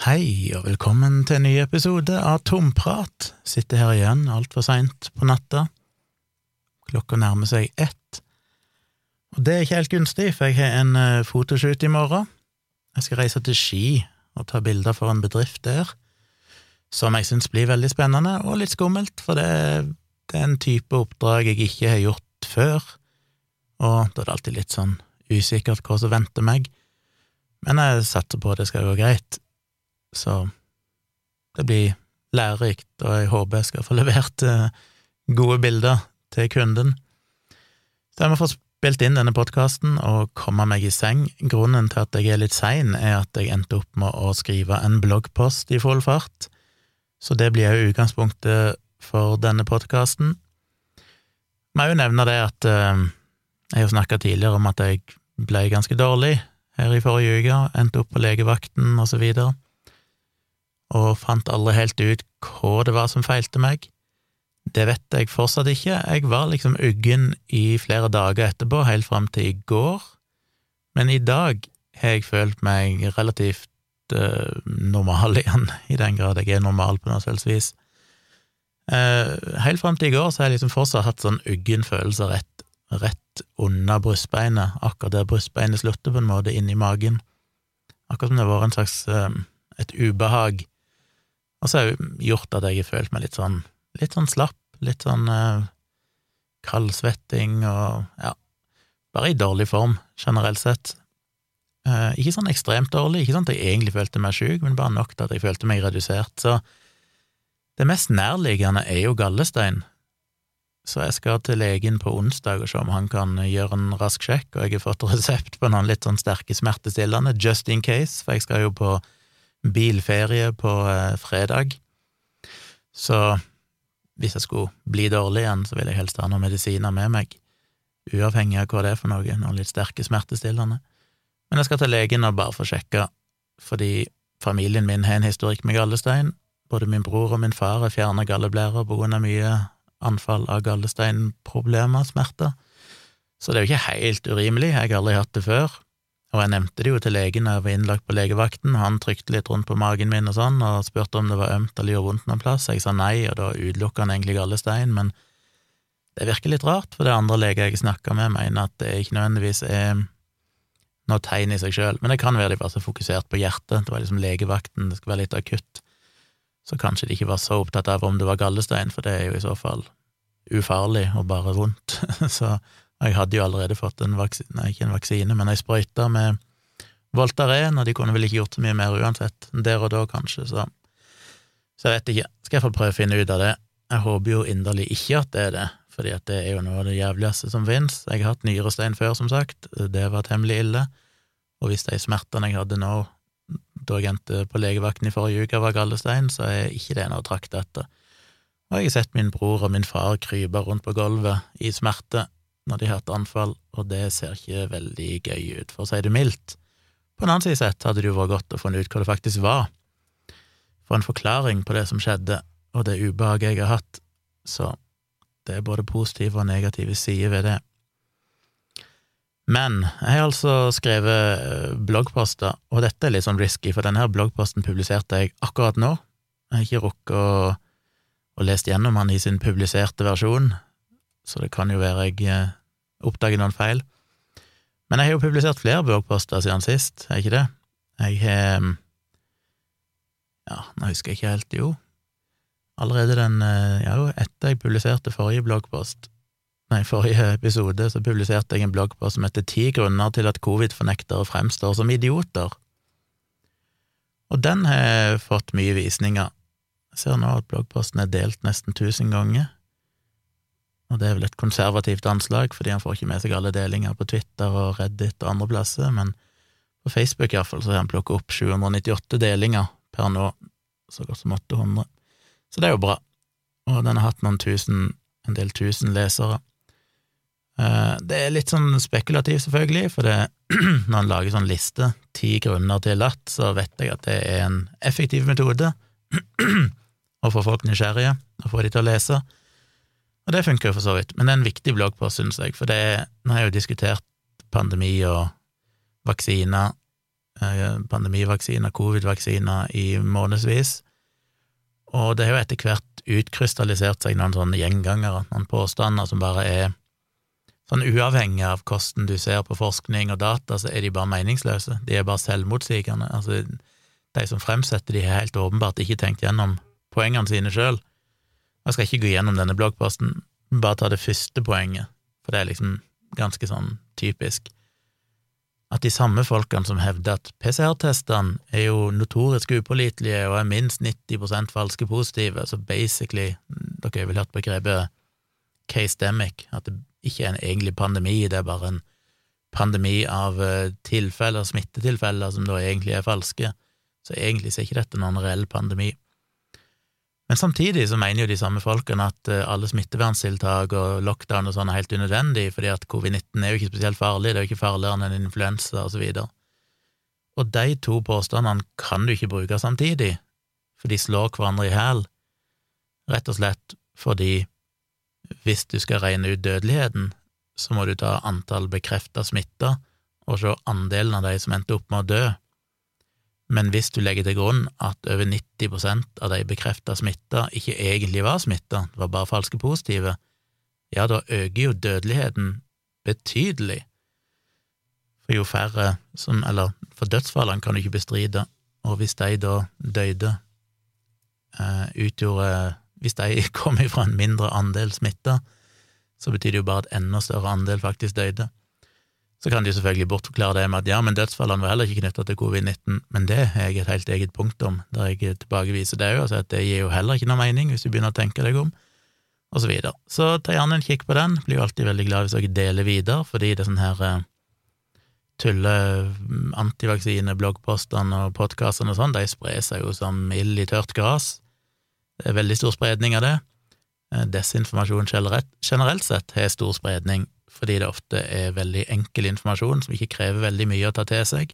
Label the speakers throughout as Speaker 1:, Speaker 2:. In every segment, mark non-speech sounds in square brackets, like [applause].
Speaker 1: Hei, og velkommen til en ny episode av Tomprat. Sitter her igjen altfor seint på natta. Klokka nærmer seg ett. Og det er ikke helt gunstig, for jeg har en eh, fotoshoot i morgen. Jeg skal reise til Ski og ta bilder for en bedrift der, som jeg syns blir veldig spennende og litt skummelt, for det, er en type oppdrag jeg ikke har gjort før, og da er det alltid litt sånn usikkert hva som venter meg. Men jeg satser på at det skal gå greit så det blir lærerikt, og jeg håper jeg skal få [laughs] levert eh, gode bilder til kunden. Så jeg må få spilt inn denne podkasten og komme meg i seng. Grunnen til at jeg er litt sein, er at jeg endte opp med å skrive en bloggpost i full fart, så det blir jo utgangspunktet for denne podkasten. Må jo nevne det at eh, jeg har snakka tidligere om at jeg ble ganske dårlig her i forrige uke, endte opp på legevakten og så videre og fant aldri helt ut hva det var som feilte meg. Det vet jeg fortsatt ikke, jeg var liksom uggen i flere dager etterpå, helt fram til i går, men i dag har jeg følt meg relativt uh, normal [laughs] igjen, i den grad jeg er normal på noe selvsvis. Uh, helt fram til i går så har jeg liksom fortsatt hatt sånn uggen følelse rett, rett under brystbeinet, akkurat der brystbeinet slutter, på en måte, inni magen. Akkurat som det har vært en slags uh, et ubehag og så har det gjort at jeg har følt meg litt sånn, litt sånn slapp, litt sånn eh, kaldsvetting og ja, bare i dårlig form, generelt sett. Eh, ikke sånn ekstremt dårlig, ikke sånn at jeg egentlig følte meg sjuk, men bare nok til at jeg følte meg redusert. Så det mest nærliggende er jo gallestein. Så jeg skal til legen på onsdag og se om han kan gjøre en rask sjekk, og jeg har fått [laughs] resept på noen litt sånn sterke smertestillende, just in case, for jeg skal jo på bilferie på eh, fredag, så hvis jeg skulle bli dårlig igjen, så ville jeg helst ha noen medisiner med meg, uavhengig av hva det er for noe, noen litt sterke smertestillende. Men jeg skal til legen og bare få sjekka, fordi familien min har en historikk med gallestein. Både min bror og min far er fjerna galleblærer av mye anfall av gallesteinproblemer, smerter. Så det er jo ikke helt urimelig, jeg har aldri hatt det før, og jeg nevnte det jo til legen da jeg var innlagt på legevakten, han trykte litt rundt på magen min og sånn, og spurte om det var ømt eller gjorde vondt noen plass, jeg sa nei, og da utelukka han egentlig gallestein, men det virker litt rart, for det andre leger jeg snakka med, mener at det ikke nødvendigvis er noe tegn i seg sjøl, men det kan være de var så fokusert på hjertet, det var liksom legevakten, det skulle være litt akutt, så kanskje de ikke var så opptatt av om det var gallestein, for det er jo i så fall ufarlig og bare vondt, [laughs] så jeg hadde jo allerede fått en vaksine, nei, ikke en vaksine, men ei sprøyte med Voltaren, og de kunne vel ikke gjort så mye mer uansett, der og da, kanskje, så Så jeg vet ikke, skal jeg få prøve å finne ut av det. Jeg håper jo inderlig ikke at det er det, fordi at det er jo noe av det jævligste som finnes. Jeg har hatt nyrestein før, som sagt, det var temmelig ille, og hvis de smertene jeg hadde nå, da jeg endte på legevakten i forrige uke, var gallestein, så er ikke det noe å trakte etter. Og jeg har sett min bror og min far krype rundt på gulvet i smerte når de har hatt anfall, og det ser ikke veldig gøy ut, for å si det mildt. På en annen side sett hadde det jo vært godt å finne ut hva det faktisk var, få en forklaring på det som skjedde, og det ubehaget jeg har hatt, så det er både positive og negative sider ved det. Men jeg har altså skrevet eh, bloggposter, og dette er litt sånn risky, for denne bloggposten publiserte jeg akkurat nå. Jeg har ikke rukket å, å lest gjennom den i sin publiserte versjon, så det kan jo være jeg oppdager noen feil. Men jeg har jo publisert flere bloggposter siden sist, er ikke det? Jeg har Ja, nå husker jeg ikke helt, jo. Allerede den eh, Ja, jo, etter jeg publiserte forrige bloggpost, nei, forrige episode, så publiserte jeg en bloggpost som heter Ti grunner til at covid-fornektere fremstår som idioter. Og den har fått mye visninger. Jeg ser nå at bloggposten er delt nesten tusen ganger og det er vel et konservativt anslag, fordi han får ikke med seg alle delinger på Twitter og Reddit og andre plasser, men på Facebook iallfall så har han plukket opp 798 delinger per nå, så godt som 800. Så det er jo bra, og den har hatt noen tusen, en del tusen lesere. Eh, det er litt sånn spekulativt, selvfølgelig, for det, [clears throat] når han lager sånn liste, ti grunner til at, så vet jeg at det er en effektiv metode [clears throat] å få folk nysgjerrige og få de til å lese. Og det funker jo for så vidt, men det er en viktig bloggpost, synes jeg, for det nå har jeg jo diskutert pandemi og vaksiner eh, pandemivaksiner, covid-vaksiner, i månedsvis. Og det har jo etter hvert utkrystallisert seg noen sånne gjengangere, noen påstander som bare er sånn uavhengig av hvordan du ser på forskning og data, så er de bare meningsløse. De er bare selvmotsigende. Altså, de som fremsetter de, har helt åpenbart ikke tenkt gjennom poengene sine sjøl. Jeg skal ikke gå gjennom denne bloggposten, bare ta det første poenget, for det er liksom ganske sånn typisk. At de samme folkene som hevder at PCR-testene er jo notorisk upålitelige og er minst 90% falske positive, så basically, dere har vel hørt begrepet case-demic, at det ikke er en egentlig pandemi, det er bare en pandemi av eh, tilfeller, smittetilfeller, som da egentlig er falske. Så egentlig er ikke dette noen reell pandemi. Men samtidig så mener jo de samme folkene at eh, alle smitteverntiltak og lockdown og sånn er helt unødvendig, fordi at covid-19 er jo ikke spesielt farlig, det er jo ikke farligere enn en influensa og så videre. Og de to påstandene kan du ikke bruke samtidig, for de slår hverandre i hæl, rett og slett fordi hvis du skal regne ut dødeligheten, så må du ta antall bekrefta smitta og se andelen av de som endte opp med å dø. Men hvis du legger til grunn at over 90% av de bekrefta smitta ikke egentlig var smitta, det var bare falske positive, ja, da øker jo dødeligheten betydelig. For jo færre som Eller for dødsfallene kan du ikke bestride, og hvis de da døde, eh, utgjorde hvis de [laughs] kommer fra en mindre andel smitta, så betyr det jo bare at enda større andel faktisk døde. Så kan de selvfølgelig bortforklare det med at ja, men dødsfallene var heller ikke knytta til covid-19, men det har jeg et helt eget punkt om, der jeg tilbakeviser det òg, altså at det gir jo heller ikke noe mening hvis du begynner å tenke deg om, og så videre. Så ta gjerne en kikk på den, blir jo alltid veldig glad hvis dere deler videre, fordi det er sånn her eh, tulle mm, antivaksine-bloggpostene og podkastene og sånn, de sprer seg jo som ild i tørt gress. Det er veldig stor spredning av det. Eh, desinformasjon generelt sett har stor spredning fordi det ofte er veldig enkel informasjon som ikke krever veldig mye å ta til seg,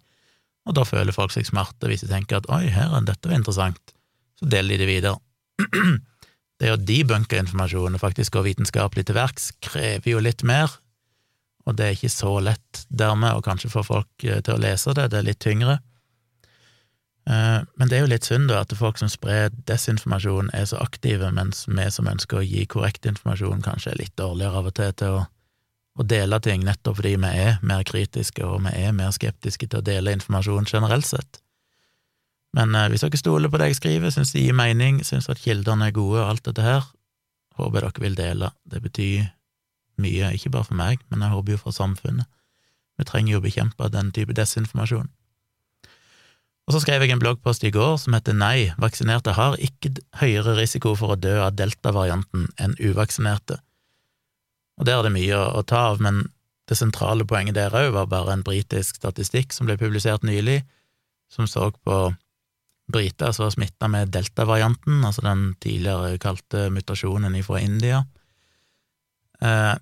Speaker 1: og da føler folk seg smarte hvis de tenker at oi, her er dette var interessant, så deler de det videre. [clears throat] Det å debunke informasjon og faktisk gå vitenskapelig til verks krever jo litt mer, og det er ikke så lett dermed å kanskje få folk eh, til å lese det, det er litt tyngre. Eh, men det er jo litt synd da at folk som sprer desinformasjon, er så aktive, mens vi som ønsker å gi korrekt informasjon, kanskje er litt dårligere av og til til å, å dele ting, nettopp fordi vi er mer kritiske og vi er mer skeptiske til å dele informasjon generelt sett. Men eh, hvis dere stoler på det jeg skriver, syns det gir mening, syns at kildene er gode og alt dette her, håper jeg dere vil dele. Det betyr mye, ikke bare for meg, men jeg håper jo for samfunnet. Vi trenger jo å bekjempe den type desinformasjon. Og så skrev jeg en bloggpost i går som heter Nei, vaksinerte har ikke høyere risiko for å dø av delta-varianten enn uvaksinerte. Og der er det mye å, ta av, men det sentrale poenget der òg var bare en britisk statistikk som ble publisert nylig, som så på briter som var smitta med delta-varianten, altså den tidligere kalte mutasjonen fra India. Eh,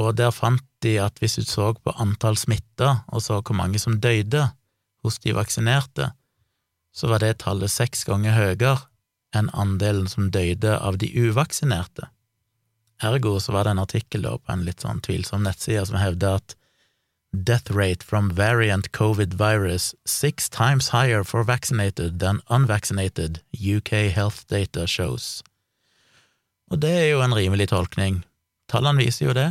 Speaker 1: og der fant de at hvis du så på antall smitta, og så hvor mange som døde, hos de vaksinerte, så var det tallet seks ganger høyere enn andelen som døde av de uvaksinerte. Ergo så var det en artikkel på en litt sånn tvilsom nettside som hevda at Death rate from variant covid virus six times higher for vaccinated than unvaccinated, UK health data shows. Og det er jo en rimelig tolkning. Tallene viser jo det,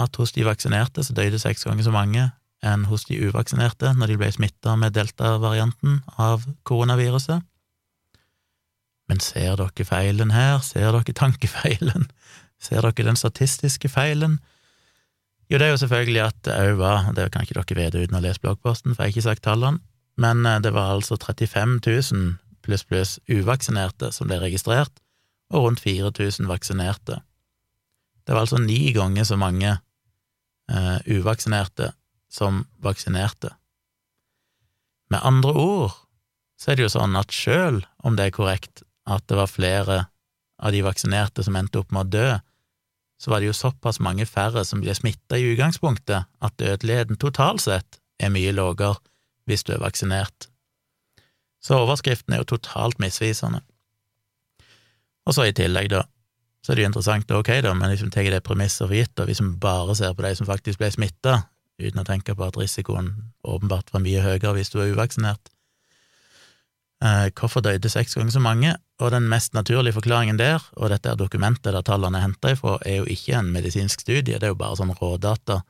Speaker 1: at hos de vaksinerte så døde seks ganger så mange enn hos de uvaksinerte når de ble smitta med delta-varianten av koronaviruset. Men ser dere feilen her? Ser dere tankefeilen? Ser dere den statistiske feilen? Jo, det er jo selvfølgelig at det òg var, det kan ikke dere vite uten å lese bloggposten, for jeg har ikke sagt tallene, men eh, det var altså 35 000 pluss pluss uvaksinerte som ble registrert, og rundt 4000 vaksinerte. Det var altså ni ganger så mange uh, uvaksinerte som vaksinerte. Med andre ord så er det jo sånn at sjøl om det er korrekt at det var flere av de vaksinerte som endte opp med å dø, så var det jo såpass mange færre som ble smitta i utgangspunktet, at dødeligheten totalt sett er mye lavere hvis du er vaksinert. Så overskriften er jo totalt misvisende. Og så i tillegg, da, så er det jo interessant, ok, da, men vi tar det premisset for gitt, og hvis vi bare ser på de som faktisk ble smitta uten å tenke på at risikoen åpenbart var mye høyere hvis du var uvaksinert. Eh, hvorfor døde seks ganger så mange? Og den mest naturlige forklaringen der, og dette er dokumentet der tallene er henta ifra, er jo ikke en medisinsk studie, det er jo bare sånn rådata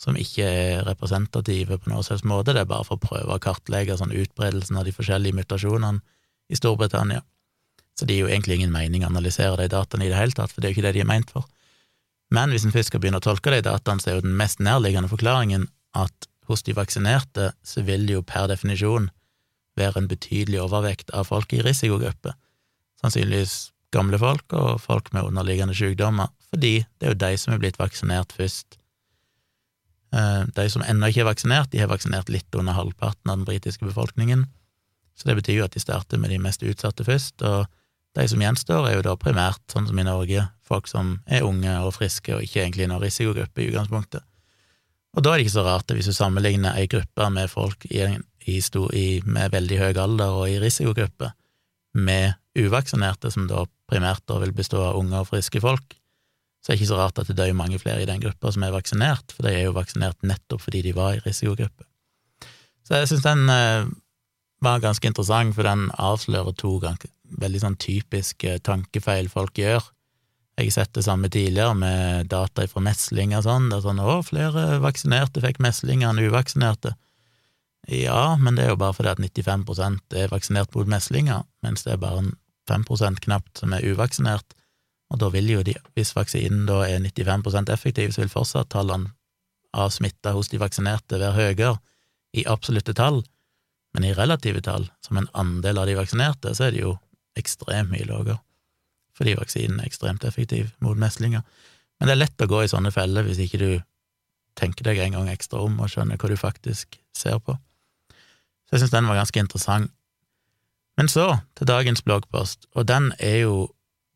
Speaker 1: som ikke er representative på noen slags måte, det er bare for å prøve å kartlegge sånn utbredelsen av de forskjellige mutasjonene i Storbritannia. Så det gir jo egentlig ingen mening å analysere de dataene i det hele tatt, for det er jo ikke det de er meint for. Men hvis en først skal begynne å tolke de dataene, så er jo den mest nærliggende forklaringen at hos de vaksinerte så vil det jo per definisjon være en betydelig overvekt av folk i risikogrupper, sannsynligvis gamle folk og folk med underliggende sykdommer, fordi det er jo de som er blitt vaksinert først. Eh, de som ennå ikke er vaksinert, de har vaksinert litt under halvparten av den britiske befolkningen, så det betyr jo at de starter med de mest utsatte først, og de som gjenstår, er jo da primært, sånn som i Norge, folk som er unge og friske og ikke egentlig noen risikogruppe i utgangspunktet. Og da er det ikke så rart, hvis du sammenligner ei gruppe med folk i i stor, i, med veldig høy alder og i risikogruppe, med uvaksinerte, som da primært da vil bestå av unge og friske folk, så er det ikke så rart at det dør mange flere i den gruppa som er vaksinert, for de er jo vaksinert nettopp fordi de var i risikogruppe. Så jeg syns den eh, var ganske interessant, for den avslører to ganske, veldig sånn typisk tankefeil folk gjør. Jeg har sett det samme tidligere med data fra mesling og sånn, det er sånn å, flere vaksinerte fikk mesling enn uvaksinerte. Ja, men det er jo bare fordi at 95% er vaksinert mot meslinger, mens det er bare 5% knapt som er uvaksinert, og da vil jo de, hvis vaksinen da er 95 effektiv, så vil fortsatt tallene av smitta hos de vaksinerte være høyere i absolutte tall, men i relative tall, som en andel av de vaksinerte, så er det jo ekstremt mye lavere, fordi vaksinen er ekstremt effektiv mot meslinger. Men det er lett å gå i sånne feller hvis ikke du tenker deg en gang ekstra om og skjønner hva du faktisk ser på. Så jeg syns den var ganske interessant. Men så til dagens bloggpost, og den er jo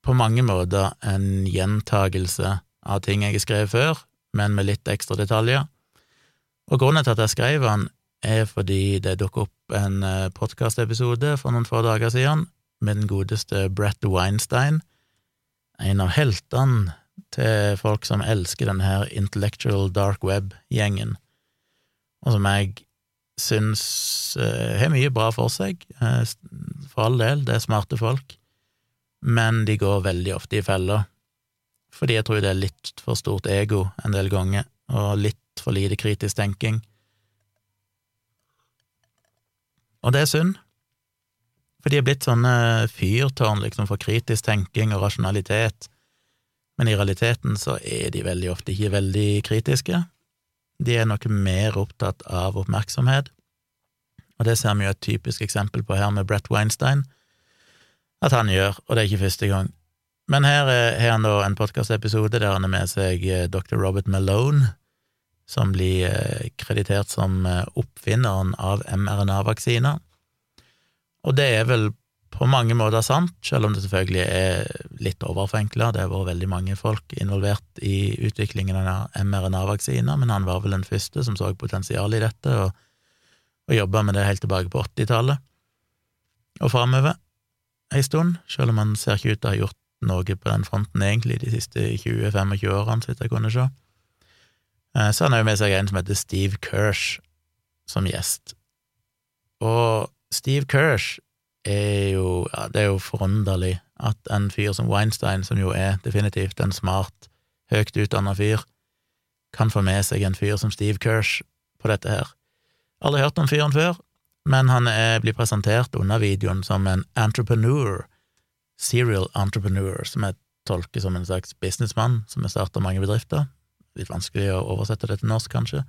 Speaker 1: på mange måter en gjentagelse av ting jeg har skrevet før, men med litt ekstra detaljer. Og grunnen til at jeg skrev den, er fordi det dukket opp en eh, podkastepisode for noen få dager siden med den godeste Brett Weinstein, en av heltene til folk som elsker denne her intellectual dark web-gjengen, og som jeg syns uh, har mye bra for seg, uh, for all del, det er smarte folk, men de går veldig ofte i feller, fordi jeg tror det er litt for stort ego en del ganger, og litt for lite kritisk tenking. Og det er synd, for de er blitt sånne fyrtårn liksom for kritisk tenking og rasjonalitet, men i realiteten så er de veldig ofte ikke veldig kritiske, de er noe mer opptatt av oppmerksomhet, og det ser vi jo et typisk eksempel på her med Brett Weinstein, at han gjør, og det er ikke første gang. Men her har han da en podkastepisode der han er med seg eh, dr. Robert Malone, som blir eh, kreditert som eh, oppfinneren av mRNA-vaksiner. Og det er vel på mange måter sant, selv om det selvfølgelig er litt overforenkla. Det har vært veldig mange folk involvert i utviklingen av mRNA-vaksiner, men han var vel den første som så potensial i dette, og, og jobba med det helt tilbake på 80-tallet og framover ei stund, selv om han ser ikke ut til å ha gjort noe på den fronten egentlig de siste 20-25 årene, så vidt jeg kunne se. Eh, så han har jo med seg en som heter Steve Kirsch som gjest. Og Steve Kirsch er jo ja, Det er jo forunderlig at en fyr som Weinstein, som jo er definitivt en smart, høyt utdanna fyr, kan få med seg en fyr som Steve Kirsch på dette her. Aldri hørt om fyren før, men han er, blir presentert under videoen som en entrepreneur, serial entrepreneur, som jeg tolker som en slags businessmann som har starta mange bedrifter. Litt vanskelig å oversette det til norsk, kanskje.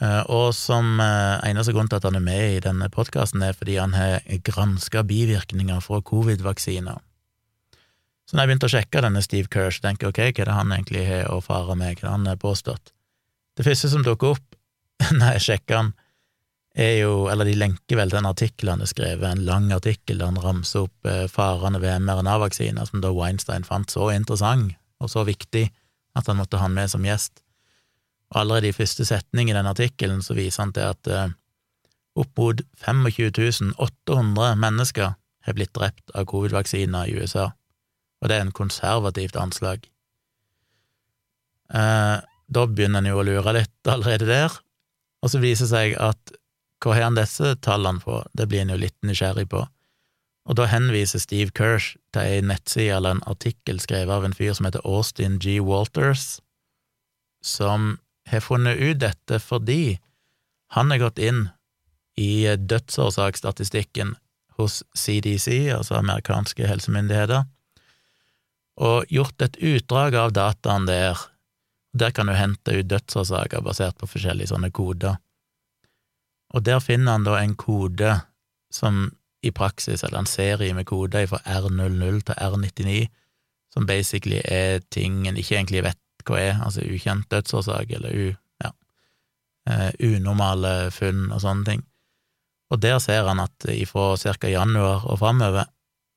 Speaker 1: Eh, og som eh, eneste grunn til at han er med i denne podkasten, er fordi han har granska bivirkninger fra covid-vaksiner. Så når jeg begynte å sjekke denne Steve Kirsch, tenkte jeg ok, hva er det han egentlig har å fare med, hva er det han har påstått? Det første som dukker opp [laughs] når jeg sjekker han, er jo, eller de lenker vel til en artikkel han har skrevet, en lang artikkel der han ramser opp eh, farene ved mRNA-vaksiner, som da Weinstein fant så interessant og så viktig at han måtte ha han med som gjest. Og allerede i første setning i den artikkelen så viser han til at opp mot 25 800 mennesker har blitt drept av covid-vaksiner i USA, og det er en konservativt anslag. Eh, da begynner en jo å lure litt allerede der, og så viser det seg at hva har han disse tallene på, det blir en jo litt nysgjerrig på, og da henviser Steve Kirsch til ei nettside eller en artikkel skrevet av en fyr som heter Austin G. Walters, som har funnet ut dette fordi han har gått inn i dødsårsaksstatistikken hos CDC, altså amerikanske helsemyndigheter, og gjort et utdrag av dataen der. Der kan du hente ut dødsårsaker basert på forskjellige sånne koder. Og der finner han da en kode som i praksis, eller en serie med koder fra R00 til R99, som basically er ting en ikke egentlig vet er, altså ukjent dødsårsak eller u, ja, uh, unormale funn og sånne ting. Og der ser han at ifra ca. januar og framover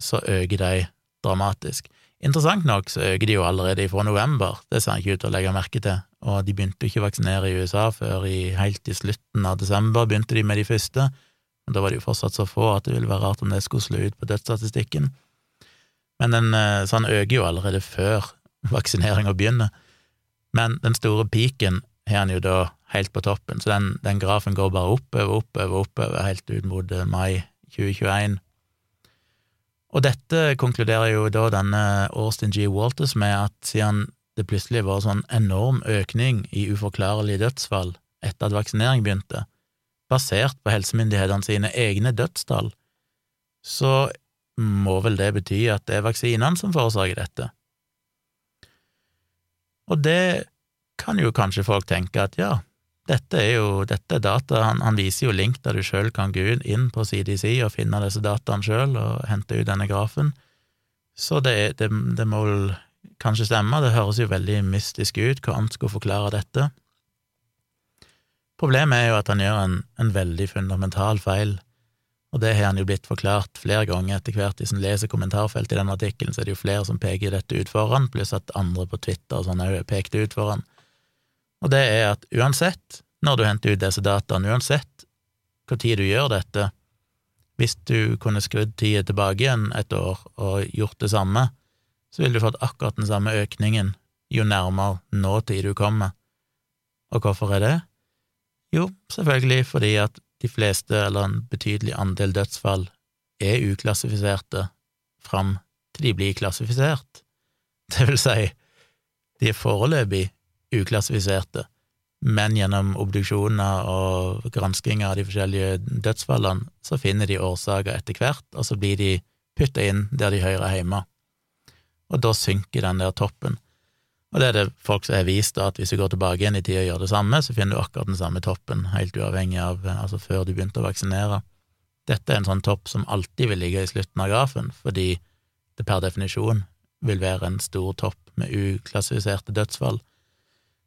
Speaker 1: så øker de dramatisk. Interessant nok så øker de jo allerede ifra november, det ser han ikke ut til å legge merke til, og de begynte jo ikke å vaksinere i USA før i, helt i slutten av desember, begynte de med de første, men da var de jo fortsatt så få at det ville være rart om det skulle slå ut på dødsstatistikken. Men den, eh, så han øker jo allerede før [laughs] vaksineringa begynner. Men den store piken har han jo da helt på toppen, så den, den grafen går bare oppover, oppover, oppover, helt ut mot eh, mai 2021. Og dette konkluderer jo da denne Austin G. Walters med at siden det plutselig var sånn enorm økning i uforklarlige dødsfall etter at vaksinering begynte, basert på helsemyndighetene sine egne dødstall, så må vel det bety at det er vaksinene som forårsaker dette. Og det kan jo kanskje folk tenke at ja, dette er jo dette er data, han, han viser jo link der du sjøl kan gå inn på CDC og finne disse dataene sjøl og hente ut denne grafen, så det, det, det, må vel kanskje stemme, det høres jo veldig mystisk ut hva han skulle forklare dette. Problemet er jo at han gjør en, en veldig fundamental feil, og det har han jo blitt forklart flere ganger etter hvert. Hvis en leser kommentarfeltet i den artikkelen, så er det jo flere som peker dette ut for han, pluss at andre på Twitter og sånn òg pekte ut for han og det er at uansett når du henter ut disse dataene, uansett hvor tid du gjør dette, hvis du kunne skrudd tida tilbake igjen et år og gjort det samme, så ville du fått akkurat den samme økningen jo nærmere nåtid du kommer. Og hvorfor er det? Jo, selvfølgelig fordi at de fleste, eller en betydelig andel dødsfall, er uklassifiserte fram til de blir klassifisert. [laughs] Det vil si, de er foreløpig uklassifiserte, men gjennom obduksjoner og granskinger av de forskjellige dødsfallene, så finner de årsaker etter hvert, og så blir de putta inn der de hører hjemme. Og da synker den der toppen. Og det er det folk som har vist, at hvis du går tilbake igjen i tid og gjør det samme, så finner du akkurat den samme toppen, helt uavhengig av altså før du begynte å vaksinere. Dette er en sånn topp som alltid vil ligge i slutten av grafen, fordi det per definisjon vil være en stor topp med uklassifiserte dødsfall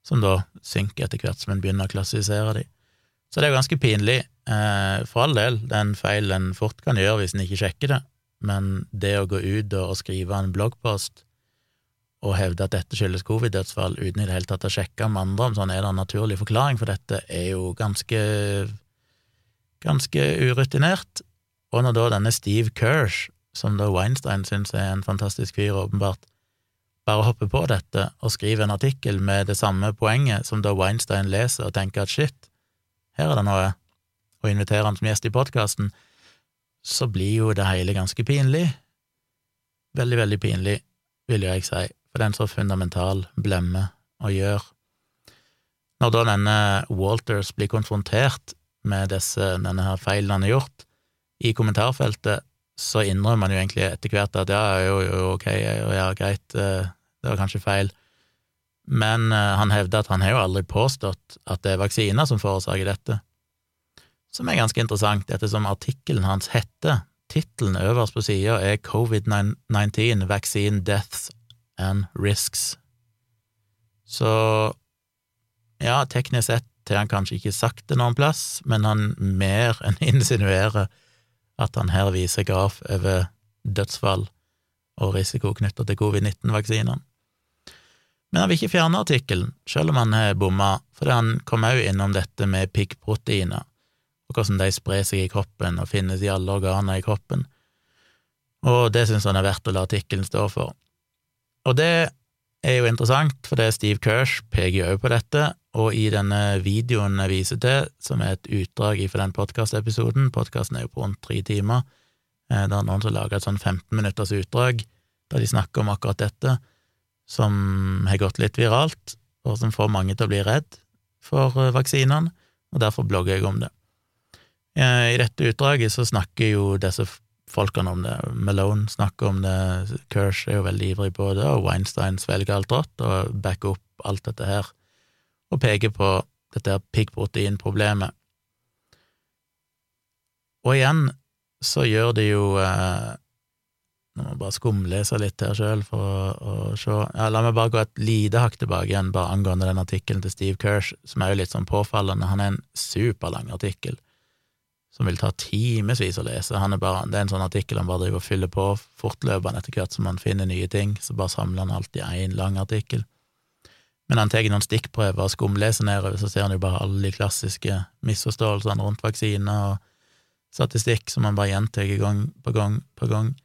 Speaker 1: som da synker etter hvert som en begynner å klassifisere de. Så det er jo ganske pinlig. Eh, for all del, det er en feil en fort kan gjøre hvis en ikke sjekker det, men det å gå ut og skrive en bloggpost og hevde at dette skyldes covid-dødsfall, uten i det hele tatt å sjekke med andre om sånn er det en naturlig forklaring for dette, er jo ganske ganske urutinert. Og når da denne Steve Kirsch, som da Weinstein syns er en fantastisk fyr, åpenbart, bare hopper på dette og skriver en artikkel med det samme poenget som da Weinstein leser og tenker at shit, her er det noe, og inviterer han som gjest i podkasten, så blir jo det hele ganske pinlig. Veldig, veldig pinlig, vil jeg si, for det er en så fundamental blemme å gjøre. Når da denne Walters blir konfrontert med disse, denne her feilen han har gjort, i kommentarfeltet, så innrømmer han jo egentlig etter hvert at ja, jo, jo, ok, ja, greit, eh, det var kanskje feil, men uh, han hevder at han har jo aldri påstått at det er vaksiner som forårsaker dette, som er ganske interessant ettersom artikkelen hans heter, tittelen øverst på sida er Covid-19 Vaccine Deaths and Risks. Så ja, teknisk sett har han kanskje ikke sagt det noen plass, men han mer enn [laughs] insinuerer at han her viser graf over dødsfall og risiko knytta til covid-19-vaksinene. Men han vil ikke fjerne artikkelen, selv om han har bomma, fordi han kom òg innom dette med piggproteiner, og hvordan de sprer seg i kroppen og finnes i alle organer i kroppen, og det synes han er verdt å la artikkelen stå for. Og det er jo interessant, for det er Steve Kirsch peker også på dette, og i denne videoen jeg viser til, som er et utdrag fra den podkastepisoden, podkasten er jo på rundt tre timer, der det er noen som lager et sånn 15 minutters utdrag der de snakker om akkurat dette, som har gått litt viralt, og som får mange til å bli redd for eh, vaksinene, og derfor blogger jeg om det. Eh, I dette utdraget så snakker jo disse folkene om det. Malone snakker om det, Kirsch er jo veldig ivrig på det, og Weinstein svelger alt rått og backer opp alt dette her, og peker på dette piggproteinproblemet. Og igjen så gjør det jo eh, Nå må jeg bare skumlese litt her sjøl for å, å, se ja, La meg bare gå et lite hakk tilbake igjen, bare angående den artikkelen til Steve Kirsch, som er jo litt sånn påfallende. Han er en superlang artikkel som vil ta timevis å lese. Bare, det er en sånn artikkel han bare driver og fyller på fortløpende etter hvert som han finner nye ting, så bare samler han alltid én lang artikkel. Men han tar noen stikkprøver og skumleser nedover, så ser han jo bare alle de klassiske misforståelsene rundt vaksiner og statistikk som han bare gjentar gang på gang på gang.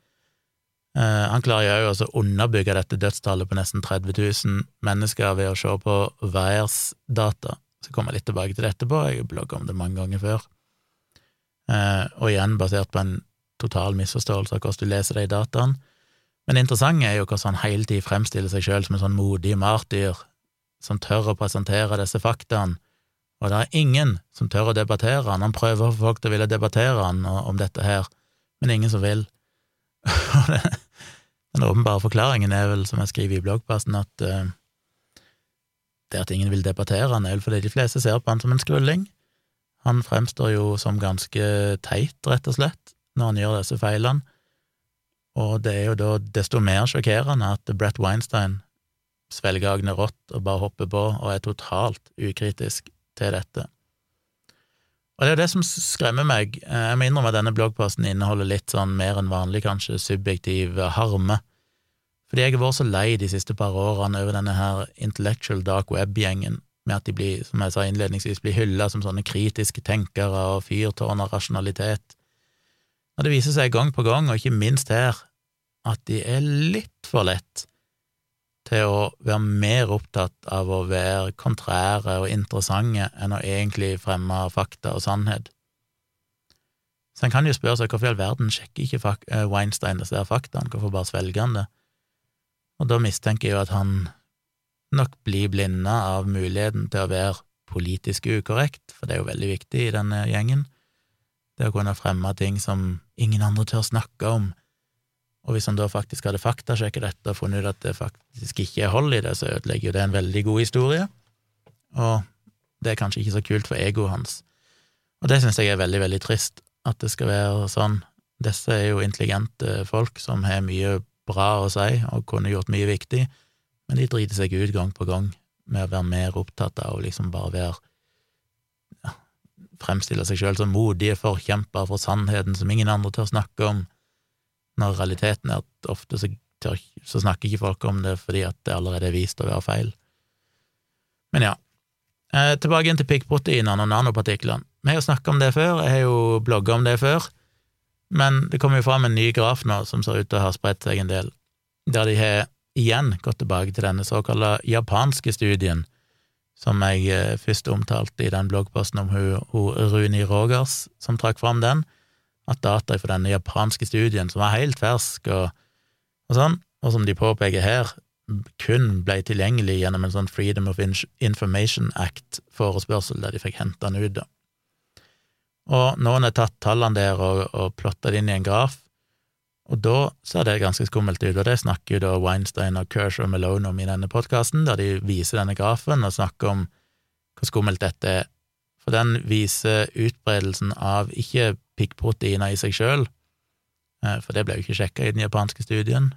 Speaker 1: Eh, han klarer jo også å underbygge dette dødstallet på nesten 30 000 mennesker ved å se på VAERS-data. Så kommer jeg litt tilbake til det etterpå, jeg har blogga om det mange ganger før. Eh, og igjen basert på en total misforståelse av hvordan du leser de dataene. Men det interessante er jo hvordan han hele tiden fremstiller seg sjøl som en sånn modig martyr som tør å presentere disse faktaene, og det er ingen som tør å debattere han. Han prøver å få folk til å ville debattere han om dette her, men ingen som vil. [laughs] Den åpenbare forklaringen er vel, som jeg skriver i bloggpassen, at uh, det at ingen vil debattere han, er vel fordi de fleste ser på han som en skrulling. Han fremstår jo som ganske teit, rett og slett, når han gjør disse feilene, og det er jo da desto mer sjokkerende at Brett Weinstein svelger agnet rått og bare hopper på og er totalt ukritisk til dette. Og det er jo det som skremmer meg. Jeg må innrømme at denne bloggposten inneholder litt sånn mer enn vanlig, kanskje, subjektiv harme, fordi jeg har vært så lei de siste par årene over denne her intellectual dark web-gjengen med at de blir, som jeg sa innledningsvis, blir hylla som sånne kritiske tenkere og fyrtårn av rasjonalitet. Og det viser seg gang på gang, og ikke minst her, at de er litt for lett til å være mer opptatt av å være kontrære og interessante enn å egentlig fremme fakta og sannhet. Så en kan jo spørre seg hvorfor i all verden sjekker ikke eh, Weinstein disse faktaene, hvorfor bare svelger han det? Og da mistenker jeg jo at han nok bli blinda av muligheten til å være politisk ukorrekt, for det er jo veldig viktig i denne gjengen, det å kunne fremme ting som ingen andre tør snakke om, og hvis han da faktisk hadde faktasjekket dette og funnet ut at det faktisk ikke er hold i det, så ødelegger jo det en veldig god historie, og det er kanskje ikke så kult for egoet hans. Og det synes jeg er veldig, veldig trist, at det skal være sånn. Disse er jo intelligente folk som har mye bra å si og kunne gjort mye viktig, men de driter seg ut gang på gang med å være mer opptatt av å liksom bare være ja, Fremstille seg sjøl som modige forkjempere for sannheten som ingen andre tør snakke om, når realiteten er at ofte så, tør, så snakker ikke folk om det fordi at det allerede er vist å være feil. Men ja, eh, tilbake igjen til piggproteinene og nanopartiklene. Vi har jo snakka om det før, jeg har jo blogga om det før, men det kommer jo fram en ny graf nå som ser ut til å ha spredt seg en del, der de har igjen gått tilbake til denne såkalte japanske studien, som jeg eh, først omtalte i den bloggposten om hun, hun Runi Rogers, som trakk fram den, at data fra denne japanske studien, som var helt fersk og, og sånn, og som de påpeker her, kun ble tilgjengelig gjennom en sånn Freedom of Information Act-forespørsel, der de fikk henta den ut, da. Og noen har tatt tallene der og, og plotta det inn i en graf, og da ser det ganske skummelt ut, og det snakker jo da Weinstein og Kershaw Malone om i denne podkasten, der de viser denne grafen og snakker om hvor skummelt dette er. For den viser utbredelsen av ikke piggproteiner i seg sjøl, eh, for det ble jo ikke sjekka i den japanske studien,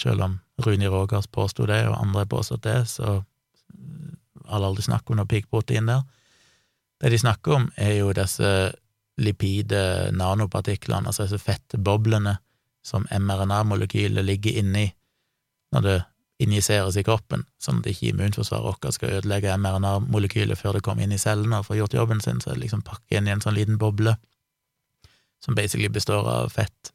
Speaker 1: sjøl om Runi Rogers påsto det, og andre påstod det, så har aldri snakket om noe piggprotein der. Det de snakker om, er jo disse lipide nanopartiklene, altså disse fettboblene som mRNA-molekylet ligger inni når det injiseres i kroppen, sånn at ikke immunforsvaret vårt skal ødelegge mRNA-molekylet før det kommer inn i cellene og får gjort jobben sin, så er det liksom pakket inn i en sånn liten boble som basically består av fett.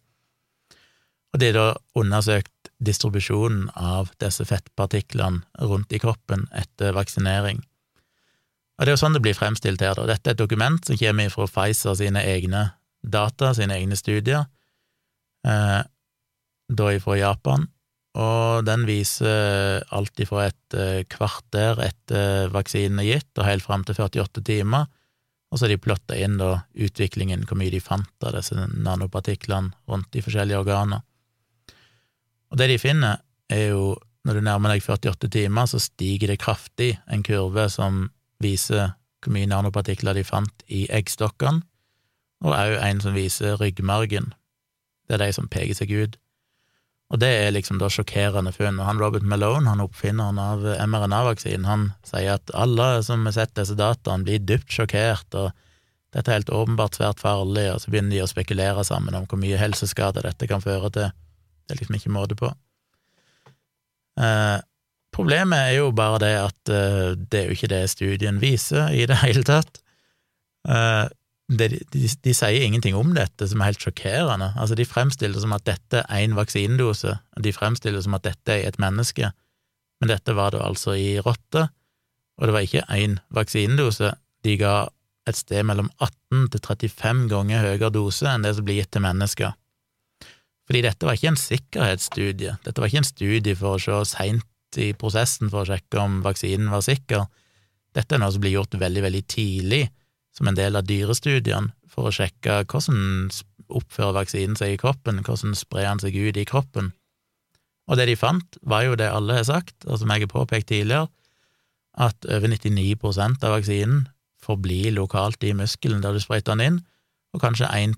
Speaker 1: Og det er da undersøkt distribusjonen av disse fettpartiklene rundt i kroppen etter vaksinering. Og det er jo sånn det blir fremstilt her, da. Dette er et dokument som kommer fra Pfizer sine egne data, sine egne studier, eh, da fra Japan, og den viser alt fra et eh, kvarter etter vaksinen er gitt, og helt fram til 48 timer, og så har de plotta inn da utviklingen, hvor mye de fant av disse nanopartiklene rundt de forskjellige organer. Og det de finner, er jo når du nærmer deg 48 timer, så stiger det kraftig, en kurve som viser hvor mye nanopartikler de fant i eggstokkene, og òg en som viser ryggmargen. Det er de som peker seg ut. Og det er liksom da sjokkerende funn. Og han Robert Malone, han oppfinneren av mRNA-vaksinen, han sier at alle som har sett disse dataene, blir dypt sjokkert, og dette er helt åpenbart svært farlig, og så begynner de å spekulere sammen om hvor mye helseskade dette kan føre til. Det er liksom ikke måte på. Eh, problemet er jo bare det at uh, det er jo ikke det studien viser i det hele tatt. Eh, de, de, de, sier ingenting om dette som er helt sjokkerende. Altså, de fremstiller det som at dette er én vaksinedose, de fremstiller det som at dette er et menneske, men dette var det altså i rotte, og det var ikke én vaksinedose. De ga et sted mellom 18 til 35 ganger høyere dose enn det som blir gitt til mennesker. Fordi dette var ikke en sikkerhetsstudie, dette var ikke en studie for å se seint i prosessen for å sjekke om vaksinen var sikker. Dette er noe som blir gjort veldig, veldig tidlig, som en del av dyrestudiene, for å sjekke hvordan oppfører vaksinen seg i kroppen, hvordan sprer den seg ut i kroppen. Og det de fant, var jo det alle har sagt, og som jeg har påpekt tidligere, at over 99% av vaksinen forblir lokalt i muskelen der du sprøyter den inn, og kanskje 1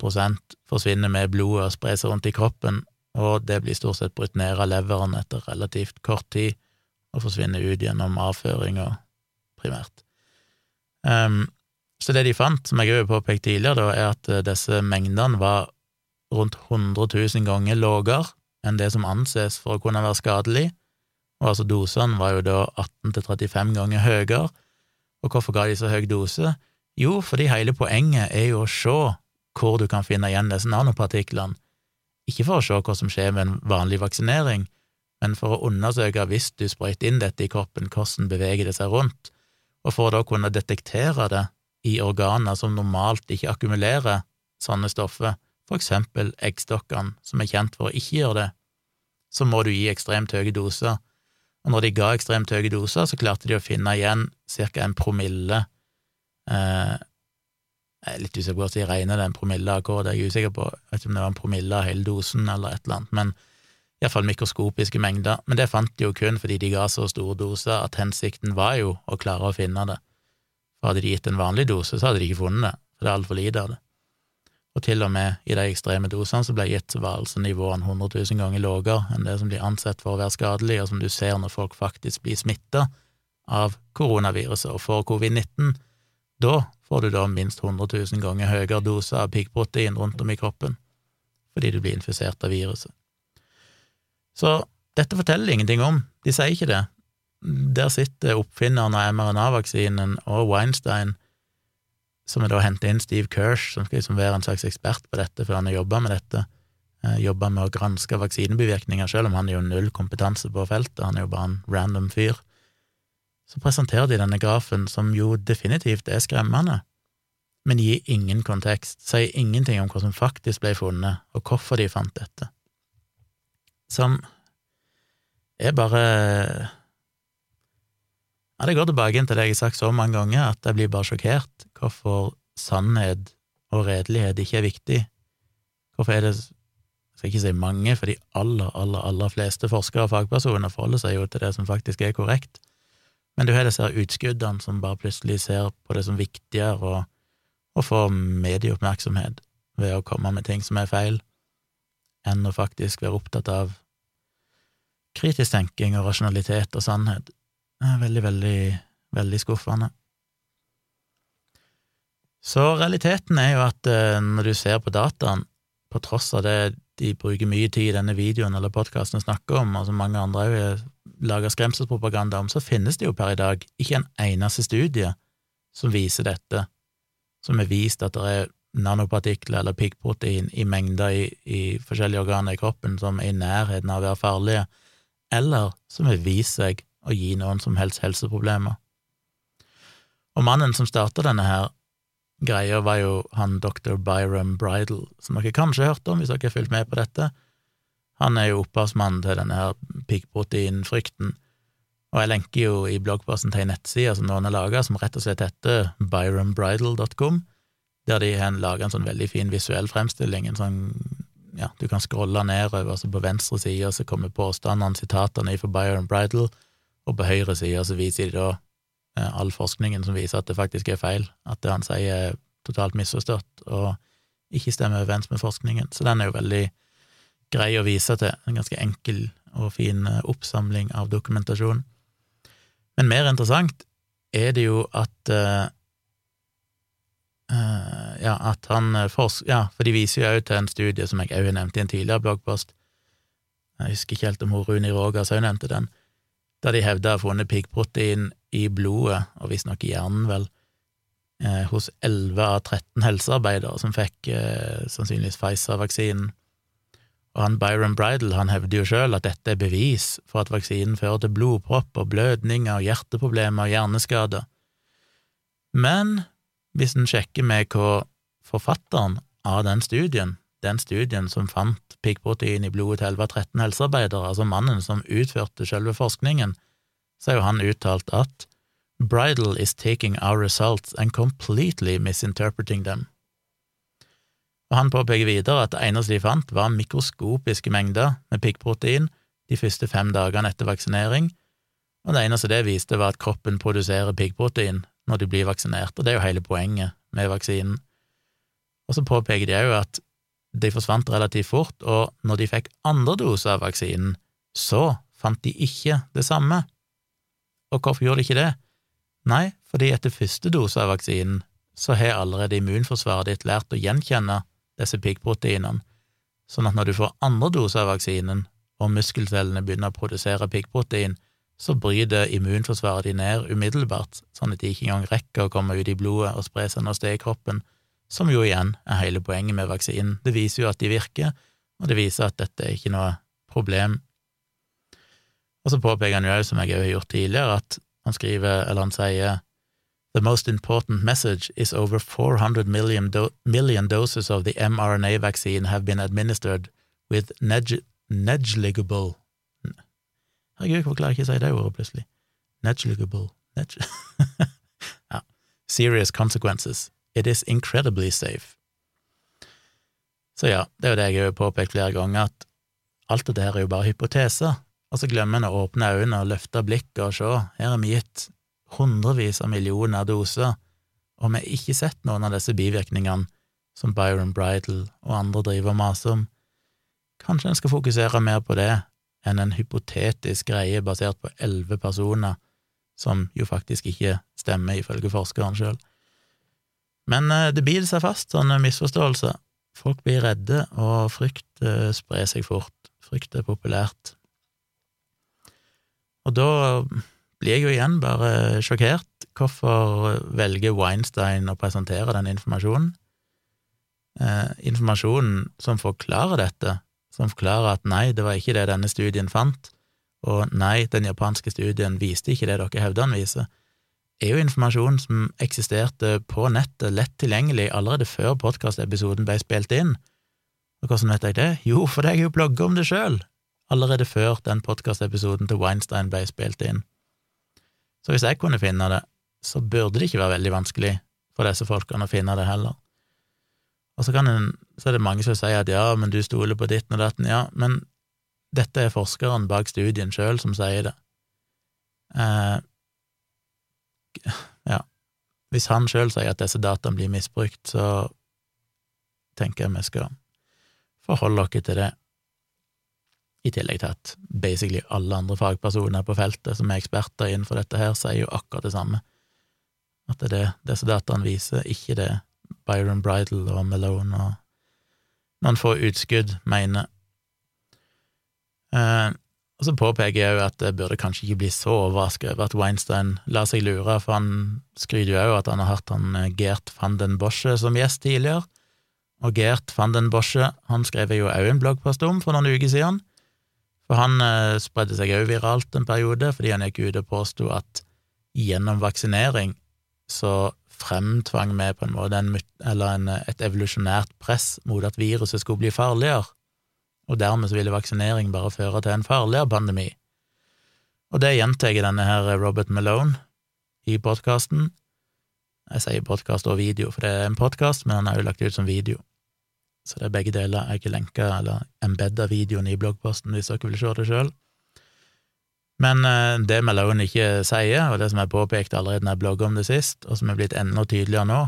Speaker 1: forsvinner med blodet og sprer seg rundt i kroppen, og det blir stort sett brutt ned av leveren etter relativt kort tid og forsvinner ut gjennom avføringa, primært. Um, så det de fant, som jeg har påpekt tidligere, da, er at eh, disse mengdene var rundt 100 000 ganger lavere enn det som anses for å kunne være skadelig, og altså dosene var jo da 18 35 ganger høyere. Og hvorfor ga de så høy dose? Jo, fordi hele poenget er jo å se hvor du kan finne igjen disse nanopartiklene, ikke for å se hva som skjer med en vanlig vaksinering, men for å undersøke hvis du sprøyter inn dette i kroppen, hvordan beveger det seg rundt, og for å da kunne detektere det i organer som normalt ikke akkumulerer sånne stoffer, for eksempel eggstokkene, som er kjent for å ikke gjøre det, så må du gi ekstremt høye doser, og når de ga ekstremt høye doser, så klarte de å finne igjen ca. en promille eh, jeg er litt usikker på hvordan de regner den promille av det er usikker på, vet om det var en promille av hele dosen eller et eller annet, men iallfall mikroskopiske mengder. Men det fant de jo kun fordi de ga så store doser at hensikten var jo å klare å finne det. For hadde de gitt en vanlig dose, så hadde de ikke funnet det, for det er altfor lite av det. Og til og med i de ekstreme dosene som ble gitt, så var altså nivåene 100 000 ganger lavere enn det som blir ansett for å være skadelig, og som du ser når folk faktisk blir smitta av koronaviruset og får covid-19. Da får du da minst 100 000 ganger høyere dose av piggprotein rundt om i kroppen, fordi du blir infisert av viruset. Så dette forteller ingenting om, de sier ikke det. Der sitter oppfinneren av mRNA-vaksinen og Weinstein, som er da hentet inn Steve Kirsch, som skal liksom være en slags ekspert på dette, for han har jobba med dette, eh, jobba med å granske vaksinebivirkninger, selv om han har jo null kompetanse på feltet, han er jo bare en random fyr så presenterer de denne grafen, som jo definitivt er skremmende, men gir ingen kontekst, sier ingenting om hva som faktisk ble funnet, og hvorfor de fant dette. Som er bare Ja, det går tilbake inn til det jeg har sagt så mange ganger, at jeg blir bare sjokkert. Hvorfor sannhet og redelighet ikke er viktig. Hvorfor er det jeg skal ikke si mange, for de aller, aller, aller fleste forskere og fagpersoner forholder seg jo til det som faktisk er korrekt. Men du har disse utskuddene som bare plutselig ser på det som viktigere å, å få medieoppmerksomhet ved å komme med ting som er feil, enn å faktisk være opptatt av kritisk tenking og rasjonalitet og sannhet. Det er veldig, veldig, veldig skuffende. Så realiteten er jo at eh, når du ser på dataen, på tross av det de bruker mye tid i denne videoen eller podkasten snakker om, og som mange andre òg lager skremselspropaganda om, så finnes det jo per i dag ikke en eneste studie som viser dette, som har vist at det er nanopartikler eller piggprotein i mengder i, i, forskjellige organer i kroppen som er i nærheten av å være farlige, eller som har vist seg å gi noen som helst helseproblemer. Og mannen som starta denne her greia, var jo han dr. Byram Bridal, som dere kanskje har hørt om hvis dere har fulgt med på dette. Han er jo opphavsmannen til denne her piggproteinfrykten, og jeg lenker jo i bloggposten til ei nettside som noen har laga, som rett og slett heter byrambridal.com, der de har laga en sånn veldig fin visuell fremstilling, en sånn ja, du kan scrolle nedover, så på venstre side så kommer påstandene, sitatene fra Byron Bridal, og på høyre side så viser de da eh, all forskningen som viser at det faktisk er feil, at det han sier er totalt misforstått og ikke stemmer overens med forskningen. Så den er jo veldig grei å vise til, en ganske enkel og fin eh, oppsamling av dokumentasjon. Men mer interessant er det jo at uh, uh, ja, at han forsker Ja, for de viser jo òg til en studie som jeg òg har nevnt i en tidligere bloggpost. Jeg husker ikke helt om hun Runi Rogas òg nevnte den der de hevda å ha funnet piggprotein i blodet, og visstnok i hjernen, vel, eh, hos 11 av 13 helsearbeidere som fikk sannsynligvis Pfizer-vaksinen. Og han Byron Bridal han hevder jo sjøl at dette er bevis for at vaksinen fører til blodpropp og blødninger, og hjerteproblemer og hjerneskader. Men hvis en sjekker med hva forfatteren av den studien, den studien som fant piggprotein i blodet til 11 av 13 helsearbeidere, altså mannen som utførte selve forskningen, så har jo han uttalt at Bridal is taking our results and completely misinterpreting them. Og Han påpeker videre at det eneste de fant, var mikroskopiske mengder med piggprotein de første fem dagene etter vaksinering, og det eneste det viste, var at kroppen produserer piggprotein når de blir vaksinert, og det er jo hele poenget med vaksinen. Og så påpeker de òg at de forsvant relativt fort, og når de fikk andre dose av vaksinen, så fant de ikke det samme. Og hvorfor gjorde de ikke det? Nei, fordi etter første dose av vaksinen så har allerede immunforsvaret ditt lært å gjenkjenne disse piggproteinene, sånn at når du får andre dose av vaksinen, og muskelcellene begynner å produsere piggprotein, så bryter immunforsvaret de ned umiddelbart, sånn at de ikke engang rekker å komme ut i blodet og spre seg noe sted i kroppen, som jo igjen er hele poenget med vaksinen. Det viser jo at de virker, og det viser at dette er ikke noe problem. Og så påpeker han jo òg, som jeg har gjort tidligere, at han skriver, eller han sier, The most important message is over 400 million, do million doses of the mRNA vaccine have been administered with neg negligible Herregud, hvorfor klarer jeg ikke å si det ordet plutselig? Negligible neg [laughs] ja. Serious consequences. It is incredibly safe. Så ja, det er jo det jeg har påpekt flere ganger, at alt dette her er jo bare hypoteser, og så glemmer en å åpne øynene og løfte blikket og se, her er vi gitt hundrevis av millioner doser, og vi har ikke sett noen av disse bivirkningene som Byron Bridal og andre driver og maser om. Kanskje en skal fokusere mer på det enn en hypotetisk greie basert på elleve personer, som jo faktisk ikke stemmer, ifølge forskeren sjøl. Men eh, det biter seg fast, sånne misforståelser. Folk blir redde, og frykt eh, sprer seg fort. Frykt er populært. Og da blir jeg jo igjen bare sjokkert. Hvorfor velger Weinstein å presentere den informasjonen? Eh, informasjonen som forklarer dette, som forklarer at nei, det var ikke det denne studien fant, og nei, den japanske studien viste ikke det dere hevder den viser, er jo informasjon som eksisterte på nettet, lett tilgjengelig, allerede før podkastepisoden ble spilt inn. Og hvordan vet jeg det? Jo, fordi jeg jo blogger om det sjøl, allerede før den podkastepisoden til Weinstein ble spilt inn. Så hvis jeg kunne finne det, så burde det ikke være veldig vanskelig for disse folkene å finne det heller. Og så, en, så er det mange som sier at ja, men du stoler på ditten og datten, ja, men dette er forskeren bak studien sjøl som sier det. Eh, ja, hvis han sjøl sier at disse dataene blir misbrukt, så tenker jeg vi skal forholde oss til det, i tillegg til at basically alle andre fagpersoner på feltet som er eksperter innenfor dette her, sier jo akkurat det samme, at det er det disse dataene viser, ikke det Byron Bridal og Malone og noen få utskudd mener. Eh, og så påpeker jeg jo at det burde kanskje ikke bli så overrasket over at Weinstein lar seg lure, for han skryter jo òg at han har hatt han eh, Gert van den Bosche som gjest tidligere, og Gert van den Bosche han skrev jo òg en bloggpost om for noen uker siden, for han eh, spredde seg òg viralt en periode fordi han gikk ut og påsto at gjennom vaksinering så fremtvang vi på en måte en, en, et evolusjonært press mot at viruset skulle bli farligere, og dermed så ville vaksinering bare føre til en farligere pandemi. Og det gjentar denne her Robert Malone i podkasten. Jeg sier podkast og video, for det er en podkast, men han har jo lagt ut som video. Så det er begge deler. Jeg ikke lenka eller embedda videoen i bloggposten hvis dere vil se det sjøl. Men eh, det Malone ikke sier, og det som jeg påpekte allerede når jeg blogga om det sist, og som er blitt enda tydeligere nå,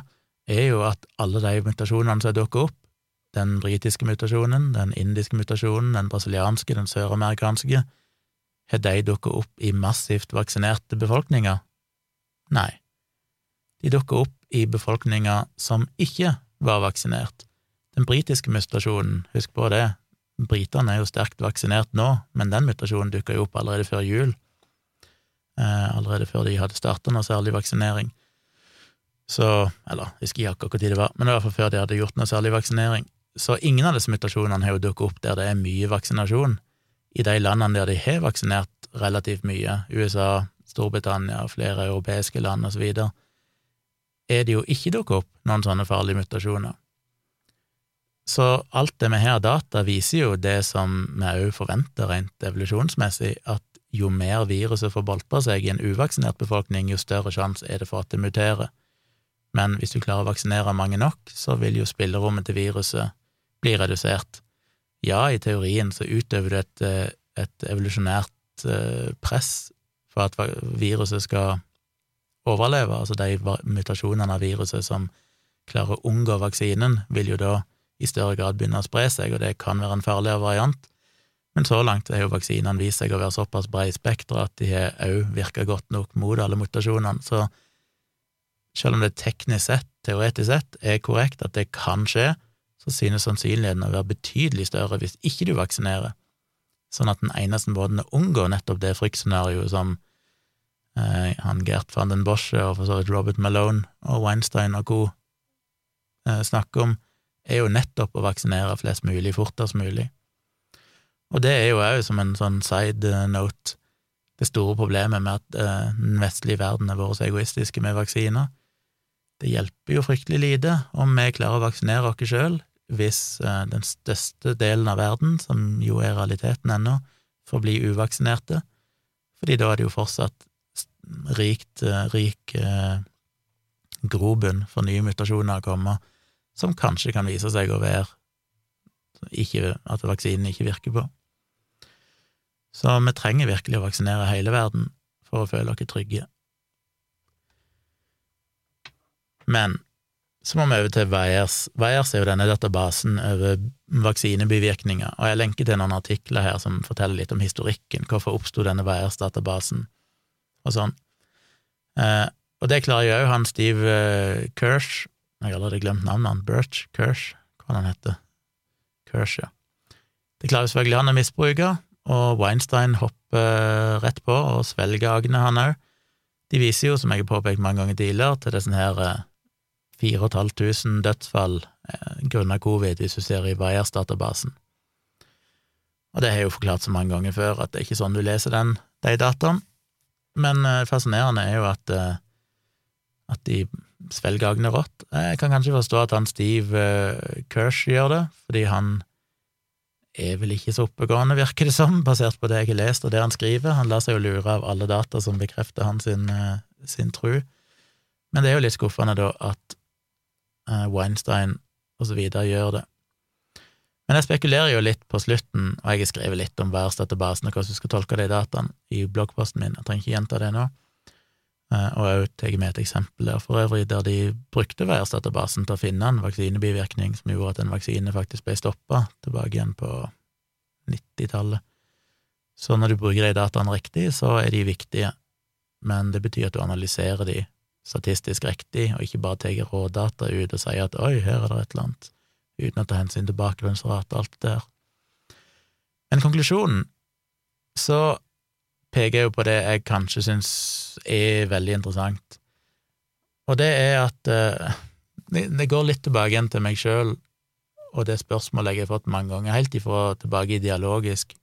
Speaker 1: er jo at alle de mutasjonene som dukker opp, den britiske mutasjonen, den indiske mutasjonen, den brasilianske, den søramerikanske, har de dukket opp i massivt vaksinerte befolkninger? Nei. De dukker opp i befolkninger som ikke var vaksinert. Den britiske mutasjonen, husk på det, britene er jo sterkt vaksinert nå, men den mutasjonen dukka jo opp allerede før jul, eh, allerede før de hadde starta noe særlig vaksinering. Så, eller jeg husker ikke akkurat når det var, men det var fall før de hadde gjort noe særlig vaksinering. Så ingen av disse mutasjonene har jo dukket opp der det er mye vaksinasjon. I de landene der de har vaksinert relativt mye, USA, Storbritannia, flere europeiske land osv., er det jo ikke dukket opp noen sånne farlige mutasjoner. Så alt det vi har av data, viser jo det som vi òg forventer rent evolusjonsmessig, at jo mer viruset får boltre seg i en uvaksinert befolkning, jo større sjanse er det for at det muterer. Men hvis du klarer å vaksinere mange nok, så vil jo spillerommet til viruset bli redusert. Ja, i teorien så utøver du et, eh, et evolusjonært eh, press for at viruset skal overleve, altså de mutasjonene av viruset som klarer å unngå vaksinen, vil jo da i større grad begynner å spre seg, og det kan være en farligere variant. Men så langt har jo vaksinene vist seg å være såpass brede spekter at de har òg virka godt nok mot alle mutasjonene, så selv om det teknisk sett, teoretisk sett, er korrekt at det kan skje, så synes sannsynligheten å være betydelig større hvis ikke du vaksinerer, sånn at den eneste måten å unngå nettopp det fryktscenarioet som eh, han Gert van den Bosche og for så vidt Robert Malone og Weinstein og co. Eh, snakker om, er jo nettopp å vaksinere flest mulig fortest mulig. Og det er jo òg, som en sånn side note, det store problemet med at eh, den vestlige verden er vært så egoistiske med vaksiner. Det hjelper jo fryktelig lite om vi klarer å vaksinere oss sjøl, hvis eh, den største delen av verden, som jo er realiteten ennå, får bli uvaksinerte, fordi da er det jo fortsatt rikt, eh, rik eh, grobunn for nye mutasjoner å komme, som kanskje kan vise seg å være ikke, at vaksinen ikke virker på. Så vi trenger virkelig å vaksinere hele verden for å føle oss trygge. Men så må vi over til VAERS. VAERS er jo denne databasen over vaksinebivirkninger, og jeg lenker til noen artikler her som forteller litt om historikken, hvorfor oppsto denne VAERS-databasen, og sånn. Eh, og det klarer jo òg han Steve eh, Kirsch, jeg allerede glemt navnet han, Birch Kirsch, hva han heter, Kirsch, ja. Det klarer selvfølgelig han å misbruke, og Weinstein hopper rett på og svelger agnet, han òg. De viser jo, som jeg har påpekt mange ganger tidligere, til det sånn her eh, 4500 dødsfall eh, grunnet covid, hvis du ser i Bayers-databasen. Og det har jeg jo forklart så mange ganger før, at det er ikke sånn du leser den, de dataene. Men eh, fascinerende er jo at, eh, at de svelger agnet rått. Jeg kan kanskje forstå at han Steve Kersh gjør det, fordi han er vel ikke så oppegående, virker det som, basert på det jeg har lest og det han skriver. Han lar seg jo lure av alle data som bekrefter hans sin, sin tru. Men det er jo litt skuffende, da, at Eh, Weinstein osv. gjør det. Men jeg spekulerer jo litt på slutten, og jeg har skrevet litt om værstøttebasen og hvordan du skal tolke de dataene i bloggposten min, jeg trenger ikke gjenta det nå, eh, og jeg tatt med et eksempel der for øvrig der de brukte værstatabasen til å finne en vaksinebivirkning som gjorde at en vaksine faktisk ble stoppa tilbake igjen på 90-tallet. Så når du bruker de dataene riktig, så er de viktige, men det betyr at du analyserer de statistisk riktig, og ikke bare tar rådata ut og sier at oi, her er det et eller annet, uten å ta hensyn til bakgrunnsrate og alt det der. Men konklusjonen så peker jo på det jeg kanskje syns er veldig interessant, og det er at uh, det, går litt tilbake igjen til meg sjøl og det spørsmålet jeg har fått mange ganger, helt ifra tilbake i dialogisk,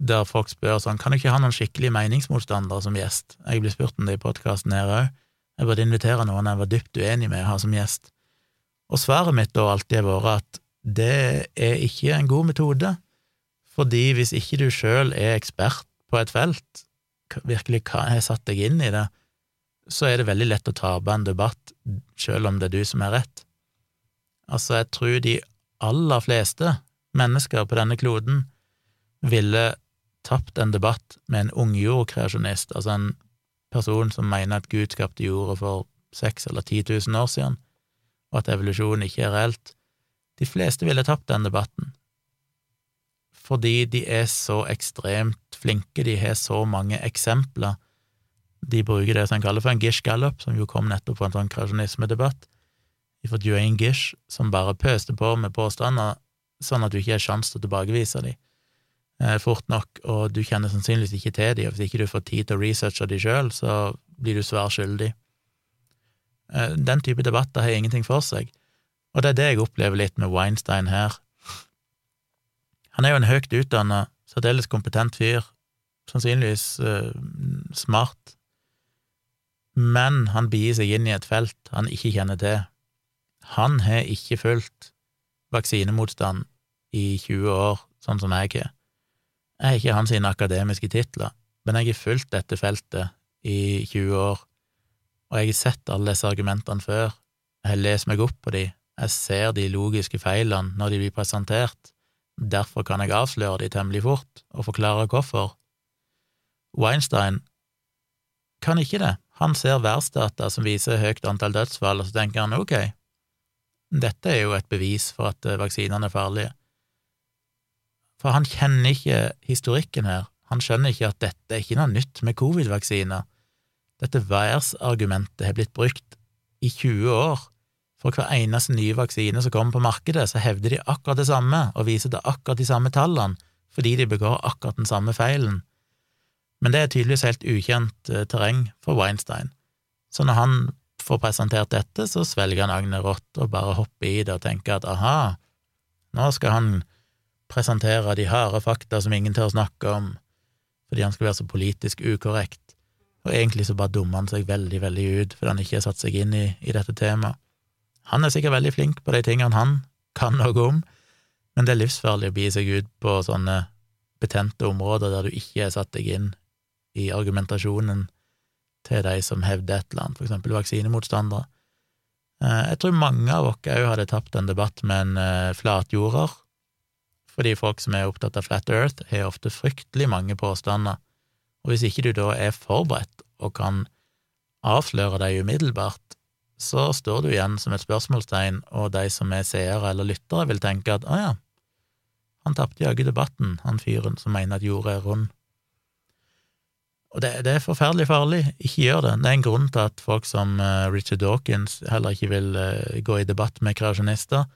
Speaker 1: der folk spør sånn Kan du ikke ha noen skikkelige meningsmotstandere som gjest? Jeg blir spurt om det i podkasten her òg. Jeg burde invitere noen jeg var dypt uenig med, å ha som gjest. Og svaret mitt da alltid har vært at det er ikke en god metode, fordi hvis ikke du sjøl er ekspert på et felt, virkelig har satt deg inn i det, så er det veldig lett å tape en debatt, sjøl om det er du som er rett. Altså, jeg tror de aller fleste mennesker på denne kloden ville tapt en debatt med en ungjordkreasjonist, altså en person som mener at Gud skapte jorda for seks eller ti tusen år siden, og at evolusjon ikke er reelt. De fleste ville tapt den debatten, fordi de er så ekstremt flinke, de har så mange eksempler. De bruker det som en kaller for en Gish Gallup, som jo kom nettopp på en sånn kreasjonismedebatt, fra Duane Gish, som bare pøste på med påstander sånn at du ikke har sjanse til å tilbakevise dem eh, fort nok, og du kjenner sannsynligvis ikke til dem, og hvis ikke du får tid til å researche dem sjøl, så blir du svært skyldig. Eh, den type debatter har ingenting for seg, og det er det jeg opplever litt med Weinstein her. Han er jo en høyt utdanna, særdeles kompetent fyr, sannsynligvis uh, smart, men han bier seg inn i et felt han ikke kjenner til. Han har ikke fulgt vaksinemotstand i 20 år, sånn som jeg har. Jeg har ikke hans akademiske titler, men jeg har fulgt dette feltet i 20 år, og jeg har sett alle disse argumentene før, jeg har lest meg opp på de, jeg ser de logiske feilene når de blir presentert, derfor kan jeg avsløre de temmelig fort og forklare hvorfor. Weinstein kan ikke det, han ser værsdata som viser høyt antall dødsfall, og så tenker han ok, dette er jo et bevis for at vaksinene er farlige. For han kjenner ikke historikken her, han skjønner ikke at dette er ikke noe nytt med covid-vaksiner. Dette værsargumentet har blitt brukt i 20 år. For hver eneste nye vaksine som kommer på markedet, så hevder de akkurat det samme og viser til akkurat de samme tallene, fordi de begår akkurat den samme feilen. Men det er tydeligvis helt ukjent eh, terreng for Weinstein, så når han får presentert dette, så svelger han agnet rått og bare hopper i det og tenker at aha, nå skal han presentere de harde fakta som ingen tør snakke om, fordi han skal være så politisk ukorrekt, og egentlig så bare dummer han seg veldig, veldig ut fordi han ikke har satt seg inn i, i dette temaet. Han er sikkert veldig flink på de tingene han kan noe om, men det er livsfarlig å begi seg ut på sånne betente områder der du ikke har satt deg inn i argumentasjonen til de som hevder et eller annet, for eksempel vaksinemotstandere. Eh, jeg tror mange av oss òg hadde tapt en debatt med en eh, flatjorder, fordi folk som er opptatt av Flat Earth, har ofte fryktelig mange påstander, og hvis ikke du da er forberedt og kan avsløre deg umiddelbart, så står du igjen som et spørsmålstegn, og de som er seere eller lyttere, vil tenke at å ja, han tapte jaggu debatten, han fyren som mener at jorda er rund. Og det, det, er forferdelig farlig, ikke gjør det. Det er en grunn til at folk som uh, Richard Dawkins heller ikke vil uh, gå i debatt med kreasjonister,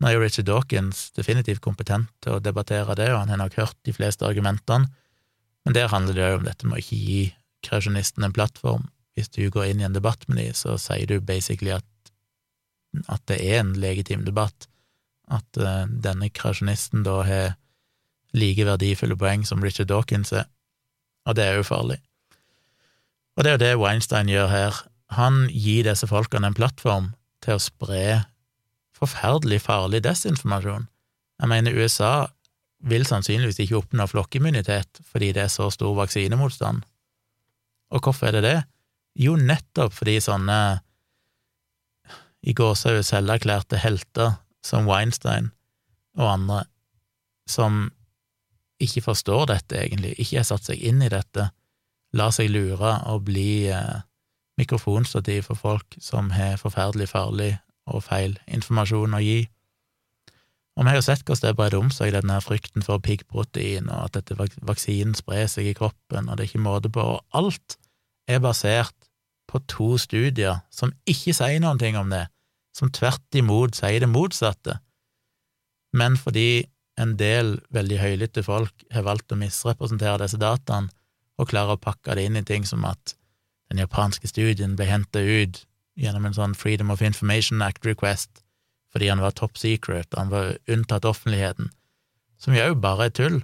Speaker 1: nå er jo Richard Dawkins definitivt kompetent til å debattere det, og han har nok hørt de fleste argumentene, men der handler det jo om dette med å ikke gi kreasjonisten en plattform. Hvis du går inn i en debatt med dem, så sier du basically at, at det er en legitim debatt, at uh, denne kreasjonisten da har like verdifulle poeng som Richard Dawkins er, og det er jo farlig. Og det er jo det Weinstein gjør her. Han gir disse folkene en plattform til å spre forferdelig farlig desinformasjon. Jeg mener, USA vil sannsynligvis ikke oppnå flokkimmunitet fordi det er så stor vaksinemotstand. Og hvorfor er det det? Jo, nettopp fordi sånne i gåsehud selverklærte helter som Weinstein og andre, som ikke forstår dette egentlig, ikke har satt seg inn i dette, lar seg lure og bli eh, mikrofonstativ for folk som har forferdelig farlig og feil informasjon å gi. Og vi har jo sett hvordan det bredde om seg, denne frykten for piggprotein, og at dette vaksinen sprer seg i kroppen, og det er ikke måte på, og alt er basert på to studier som ikke sier noen ting om det, som tvert imot sier det motsatte, men fordi en del veldig høylytte folk har valgt å misrepresentere disse dataene og klarer å pakke det inn i ting som at den japanske studien ble henta ut gjennom en sånn Freedom of Information Act request fordi han var top secret, han var unntatt offentligheten, som jo bare er tull.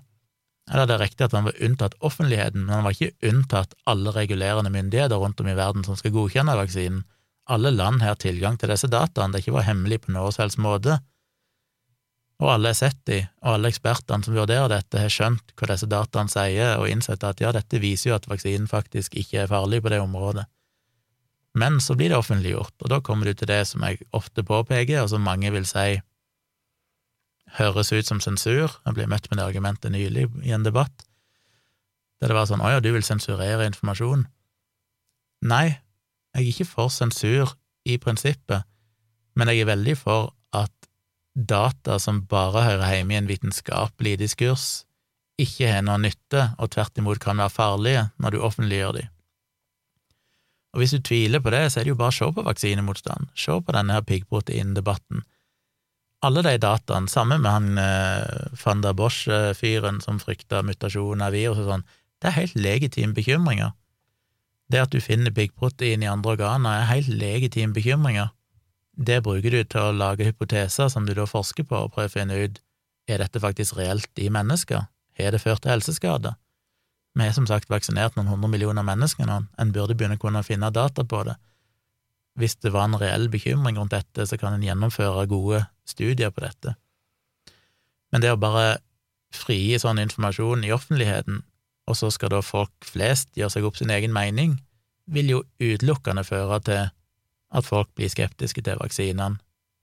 Speaker 1: Eller det er riktig at han var unntatt offentligheten, men han var ikke unntatt alle regulerende myndigheter rundt om i verden som skal godkjenne vaksinen. Alle land har tilgang til disse dataene, det er ikke vært hemmelig på noen som helst måte. Og alle har sett de, og alle ekspertene som vurderer dette, har skjønt hva disse dataene sier, og innsett at ja, dette viser jo at vaksinen faktisk ikke er farlig på det området. Men så blir det offentliggjort, og da kommer du til det som jeg ofte påpeker, og som mange vil si høres ut som sensur. Jeg ble møtt med det argumentet nylig i en debatt, der det var sånn å ja, du vil sensurere informasjon. Nei, jeg er ikke for sensur i prinsippet, men jeg er veldig for at data som bare hører hjemme i en vitenskapelig diskurs, ikke har noe nytte, og tvert imot kan være farlige når du offentliggjør dem. Og hvis du tviler på det, så er det jo bare å se på vaksinemotstand, se på denne her piggproteindebatten alle de dataene, sammen med han eh, van der Bosch-fyren som frykta mutasjon av virus og sånn, det er helt legitime bekymringer. Det at du finner piggprotein i andre organer, er helt legitime bekymringer. Det bruker du til å lage hypoteser som du da forsker på, og prøver å finne ut er dette faktisk reelt i mennesker, har det ført til helseskade? Vi har som sagt vaksinert noen hundre millioner mennesker nå, en burde begynne å kunne finne data på det. Hvis det var en reell bekymring rundt dette, så kan en gjennomføre gode studier på dette. Men det å bare frigi sånn informasjon i offentligheten, og så skal da folk flest gjøre seg opp sin egen mening, vil jo utelukkende føre til at folk blir skeptiske til vaksinene,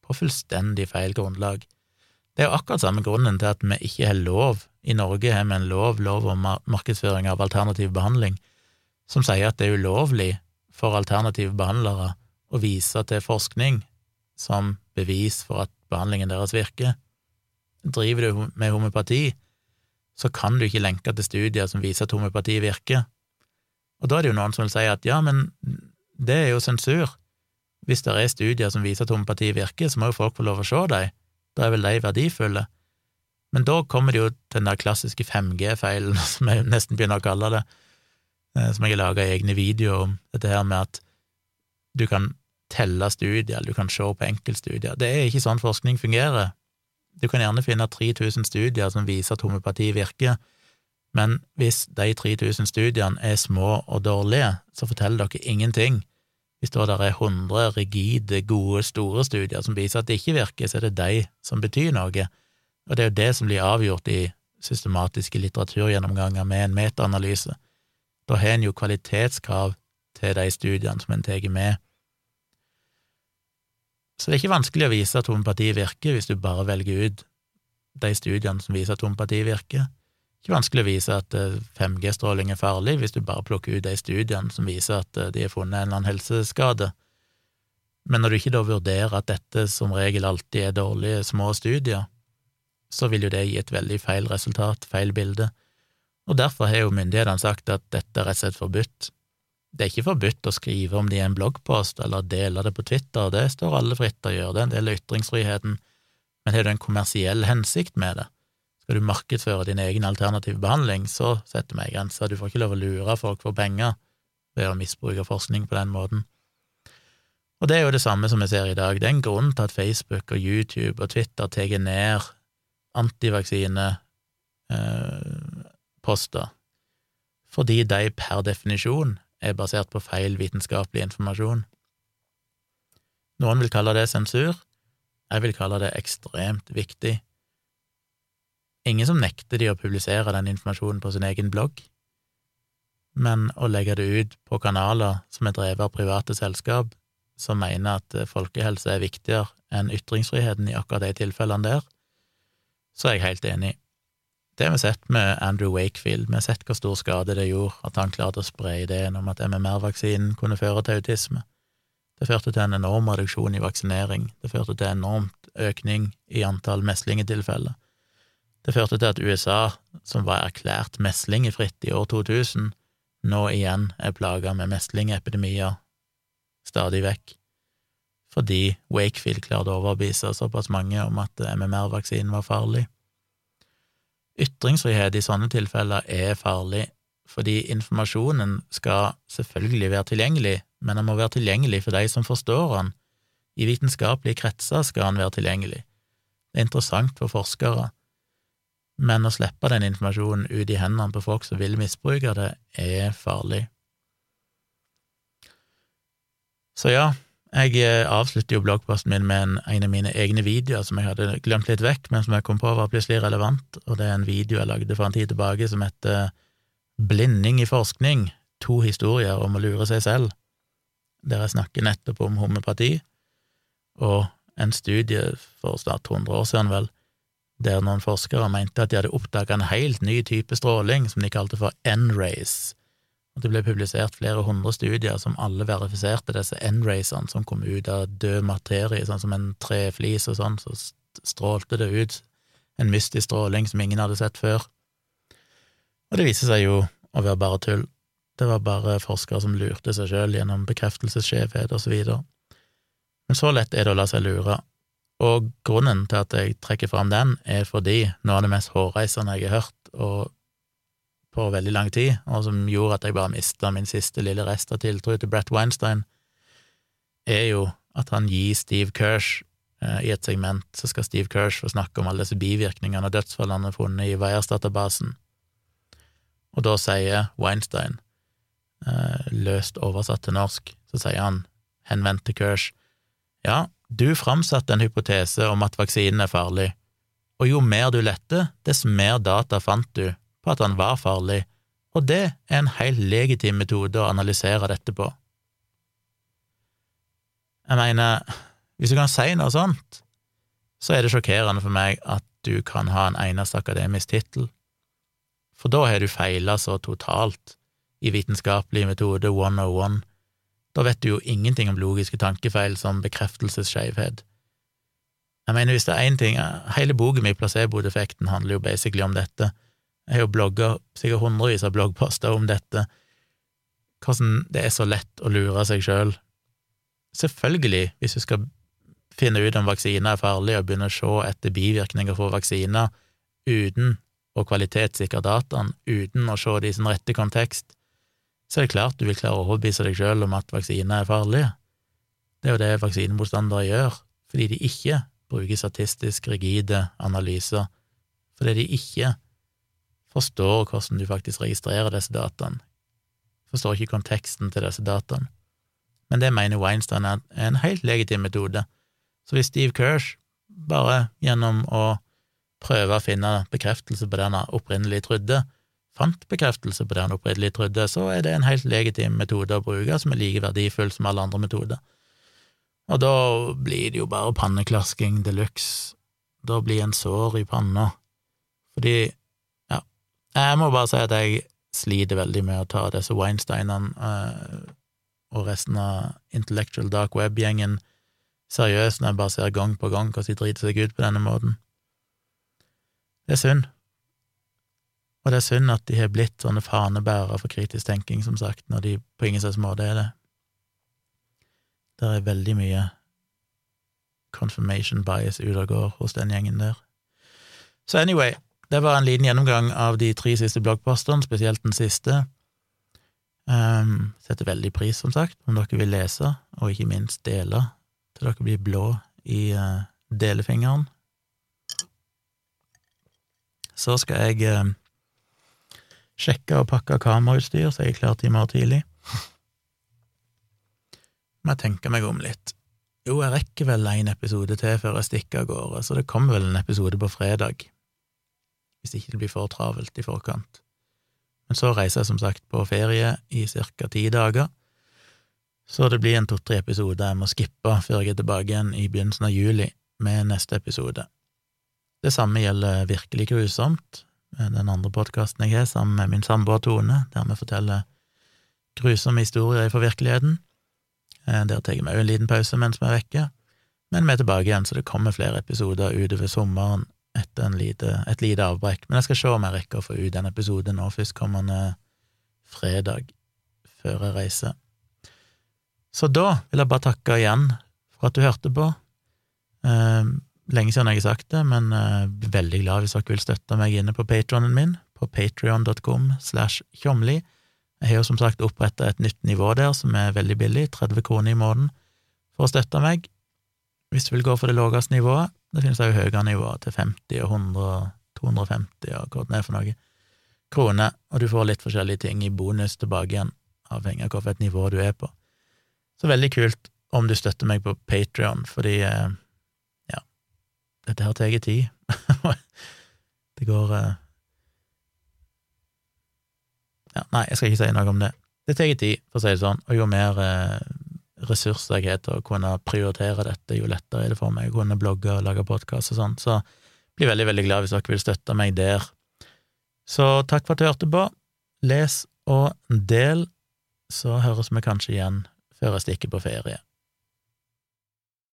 Speaker 1: på fullstendig feil grunnlag. Det er jo akkurat samme grunnen til at vi ikke har lov, i Norge har vi en lov, lov om markedsføring av alternativ behandling, som sier at det er ulovlig for alternative behandlere å vise til forskning som bevis for at behandlingen deres virker. Driver du med homopati, så kan du ikke lenke til studier som viser at homopati virker. Og da er det jo noen som vil si at ja, men det er jo sensur. Hvis det er studier som viser at homopati virker, så må jo folk få lov å se dem. Da er vel de verdifulle. Men da kommer det jo til den der klassiske 5G-feilen, [laughs] som jeg nesten begynner å kalle det, eh, som jeg har laga egne videoer om, dette her med at du kan telle studier, du kan se på enkeltstudier. Det er ikke sånn forskning fungerer. Du kan gjerne finne 3000 studier som viser at homopati virker, men hvis de 3000 studiene er små og dårlige, så forteller dere ingenting. Hvis det er 100 rigide, gode, store studier som viser at det ikke virker, så er det de som betyr noe, og det er jo det som blir avgjort i systematiske litteraturgjennomganger med en metaanalyse. Da har en jo kvalitetskrav til de studiene som en tar med. Så det er ikke vanskelig å vise at homopati virker hvis du bare velger ut de studiene som viser at homopati virker. Ikke vanskelig å vise at 5G-stråling eh, er farlig hvis du bare plukker ut de studiene som viser at eh, de har funnet en eller annen helseskade. Men når du ikke da vurderer at dette som regel alltid er dårlige, små studier, så vil jo det gi et veldig feil resultat, feil bilde. Og derfor har jo myndighetene sagt at dette er rett og slett forbudt. Det er ikke forbudt å skrive om det i en bloggpost eller dele det på Twitter, det står alle fritt til å gjøre, det er en del av ytringsfriheten, men har du en kommersiell hensikt med det? Skal du markedsføre din egen alternative behandling, så setter vi grenser, du får ikke lov å lure folk for penger ved å misbruke forskning på den måten. Og det er jo det samme som vi ser i dag, det er en grunn til at Facebook og YouTube og Twitter tar ned antivaksineposter, eh, fordi de per definisjon er basert på feil vitenskapelig informasjon. Noen vil kalle det sensur, jeg vil kalle det ekstremt viktig. Ingen som nekter de å publisere den informasjonen på sin egen blogg, men å legge det ut på kanaler som er drevet av private selskap, som mener at folkehelse er viktigere enn ytringsfriheten i akkurat de tilfellene der, så er jeg helt enig. Det har vi sett med Andrew Wakefield, vi har sett hvor stor skade det gjorde at han klarte å spre ideen om at MMR-vaksinen kunne føre til autisme. Det førte til en enorm reduksjon i vaksinering, det førte til enormt økning i antall meslingetilfeller. Det førte til at USA, som var erklært meslingefritt i år 2000, nå igjen er plaga med meslingepidemier stadig vekk, fordi Wakefield klarte å overbevise såpass mange om at MMR-vaksinen var farlig. Ytringsfrihet i sånne tilfeller er farlig, fordi informasjonen skal selvfølgelig være tilgjengelig, men den må være tilgjengelig for de som forstår den. I vitenskapelige kretser skal den være tilgjengelig. Det er interessant for forskere, men å slippe den informasjonen ut i hendene på folk som vil misbruke det, er farlig. Så ja, jeg eh, avslutter jo bloggposten min med en, en, av mine egne videoer som jeg hadde glemt litt vekk, men som jeg kom på var plutselig relevant, og det er en video jeg lagde for en tid tilbake som heter Blinding i forskning – to historier om å lure seg selv, der jeg snakker nettopp om homopati, og en studie for snart 200 år siden, vel, der noen forskere mente at de hadde oppdaga en helt ny type stråling som de kalte for N-rays, og det ble publisert flere hundre studier som alle verifiserte disse N-raysene som kom ut av død materie, sånn som en treflis og sånn, så strålte det ut en mystisk stråling som ingen hadde sett før. Og det viser seg jo å være bare tull. Det var bare forskere som lurte seg sjøl gjennom bekreftelsesskjevhet og så videre. Men så lett er det å la seg lure, og grunnen til at jeg trekker fram den, er fordi noe av det mest hårreisende jeg har hørt, og på veldig lang tid, og som gjorde at jeg bare mista min siste lille rest av tiltro til Brett Weinstein, er jo at han gir Steve Kirsch eh, i et segment, så skal Steve Kirsch få snakke om alle disse bivirkningene og dødsfallene funnet i Veiers-databasen, og da sier Weinstein, eh, løst oversatt til norsk, så sier han, henvendt til Kirsch, ja, du framsatte en hypotese om at vaksinen er farlig, og jo mer du lette, dess mer data fant du på at han var farlig, og det er en helt legitim metode å analysere dette på. Jeg mener, hvis du kan si noe sånt, så er det sjokkerende for meg at du kan ha en eneste akademisk tittel, for da har du feila så totalt i vitenskapelig metode 101. Da vet du jo ingenting om logiske tankefeil som bekreftelsesskeivhet. Jeg mener, hvis det er én ting Hele boken min, Placeboeffekten, handler jo basically om dette jeg har jo blogga sikkert hundrevis av bloggposter om dette, hvordan det er så lett å lure seg sjøl. Selvfølgelig, hvis du skal finne ut om vaksiner er farlige og begynne å se etter bivirkninger for vaksiner uten å kvalitetssikre dataen, uten å se det i sin rette kontekst, så er det klart du vil klare å overbevise deg sjøl om at vaksiner er farlige. Det er jo det vaksinemotstandere gjør, fordi de ikke bruker statistisk rigide analyser, fordi de ikke forstår hvordan du faktisk registrerer disse dataene, forstår ikke konteksten til disse dataene. Men det mener Weinstein er en helt legitim metode. Så hvis Steve Kirsch bare gjennom å prøve å finne bekreftelse på det han opprinnelig trodde, fant bekreftelse på det han opprinnelig trodde, så er det en helt legitim metode å bruke, som er like verdifull som alle andre metoder. Og da blir det jo bare panneklasking de luxe. Da blir en sår i panna. Fordi jeg må bare si at jeg sliter veldig med å ta disse Weinsteinene uh, og resten av Intellectual Dark Web-gjengen seriøst når jeg bare ser gang på gang hvordan de driter seg ut på denne måten. Det er synd. Og det er synd at de har blitt sånne fanebærere for kritisk tenking, som sagt, når de på ingen slags måte er det. Det er veldig mye confirmation bias ute og går hos den gjengen der. Så anyway, det var en liten gjennomgang av de tre siste bloggpostene, spesielt den siste. Um, setter veldig pris, som sagt, om dere vil lese, og ikke minst dele, til dere blir blå i uh, delefingeren. Så skal jeg uh, sjekke og pakke kamerautstyr, så jeg er klar til i morgen tidlig. Må jeg tenke meg om litt. Jo, jeg rekker vel en episode til før jeg stikker av gårde, så det kommer vel en episode på fredag hvis ikke det blir for travelt i forkant. Men så reiser jeg som sagt på ferie i ca. ti dager, så det blir en to-tre episoder jeg må skippe før jeg er tilbake igjen i begynnelsen av juli med neste episode. Det samme gjelder Virkelig grusomt, den andre podkasten jeg har sammen med min samboer Tone, der vi forteller grusomme historier fra virkeligheten. Eh, der tar vi òg en liten pause mens vi er vekke, men vi er tilbake igjen, så det kommer flere episoder utover sommeren etter lite, et lite avbrekk. Men jeg skal se om jeg rekker å få ut den episoden nå førstkommende fredag, før jeg reiser. Så da vil jeg bare takke igjen for at du hørte på. Eh, lenge siden jeg har sagt det, men eh, veldig glad hvis dere vil støtte meg inne på patronen min, på patrion.com slash tjomli. Jeg har jo som sagt oppretta et nytt nivå der som er veldig billig, 30 kroner i måneden, for å støtte meg. hvis du vil gå for det laveste nivået. Det finnes også høyere nivåer, til 50 og 100 og 250 og hva det er for noe, kroner, og du får litt forskjellige ting i bonus tilbake igjen, avhengig av hvilket nivå du er på. Så veldig kult om du støtter meg på Patrion, fordi eh, ja, dette her tar tid. [laughs] det går eh, ja, Nei, jeg skal ikke si noe om det. Det tar tid, for å si det sånn, og jo mer eh, ressurser jeg har til å kunne prioritere dette, jo lettere er det for meg å kunne blogge og lage podkast og sånn, så jeg blir veldig, veldig glad hvis dere vil støtte meg der. Så takk for at du hørte på. Les og del, så høres vi kanskje igjen før jeg stikker på ferie.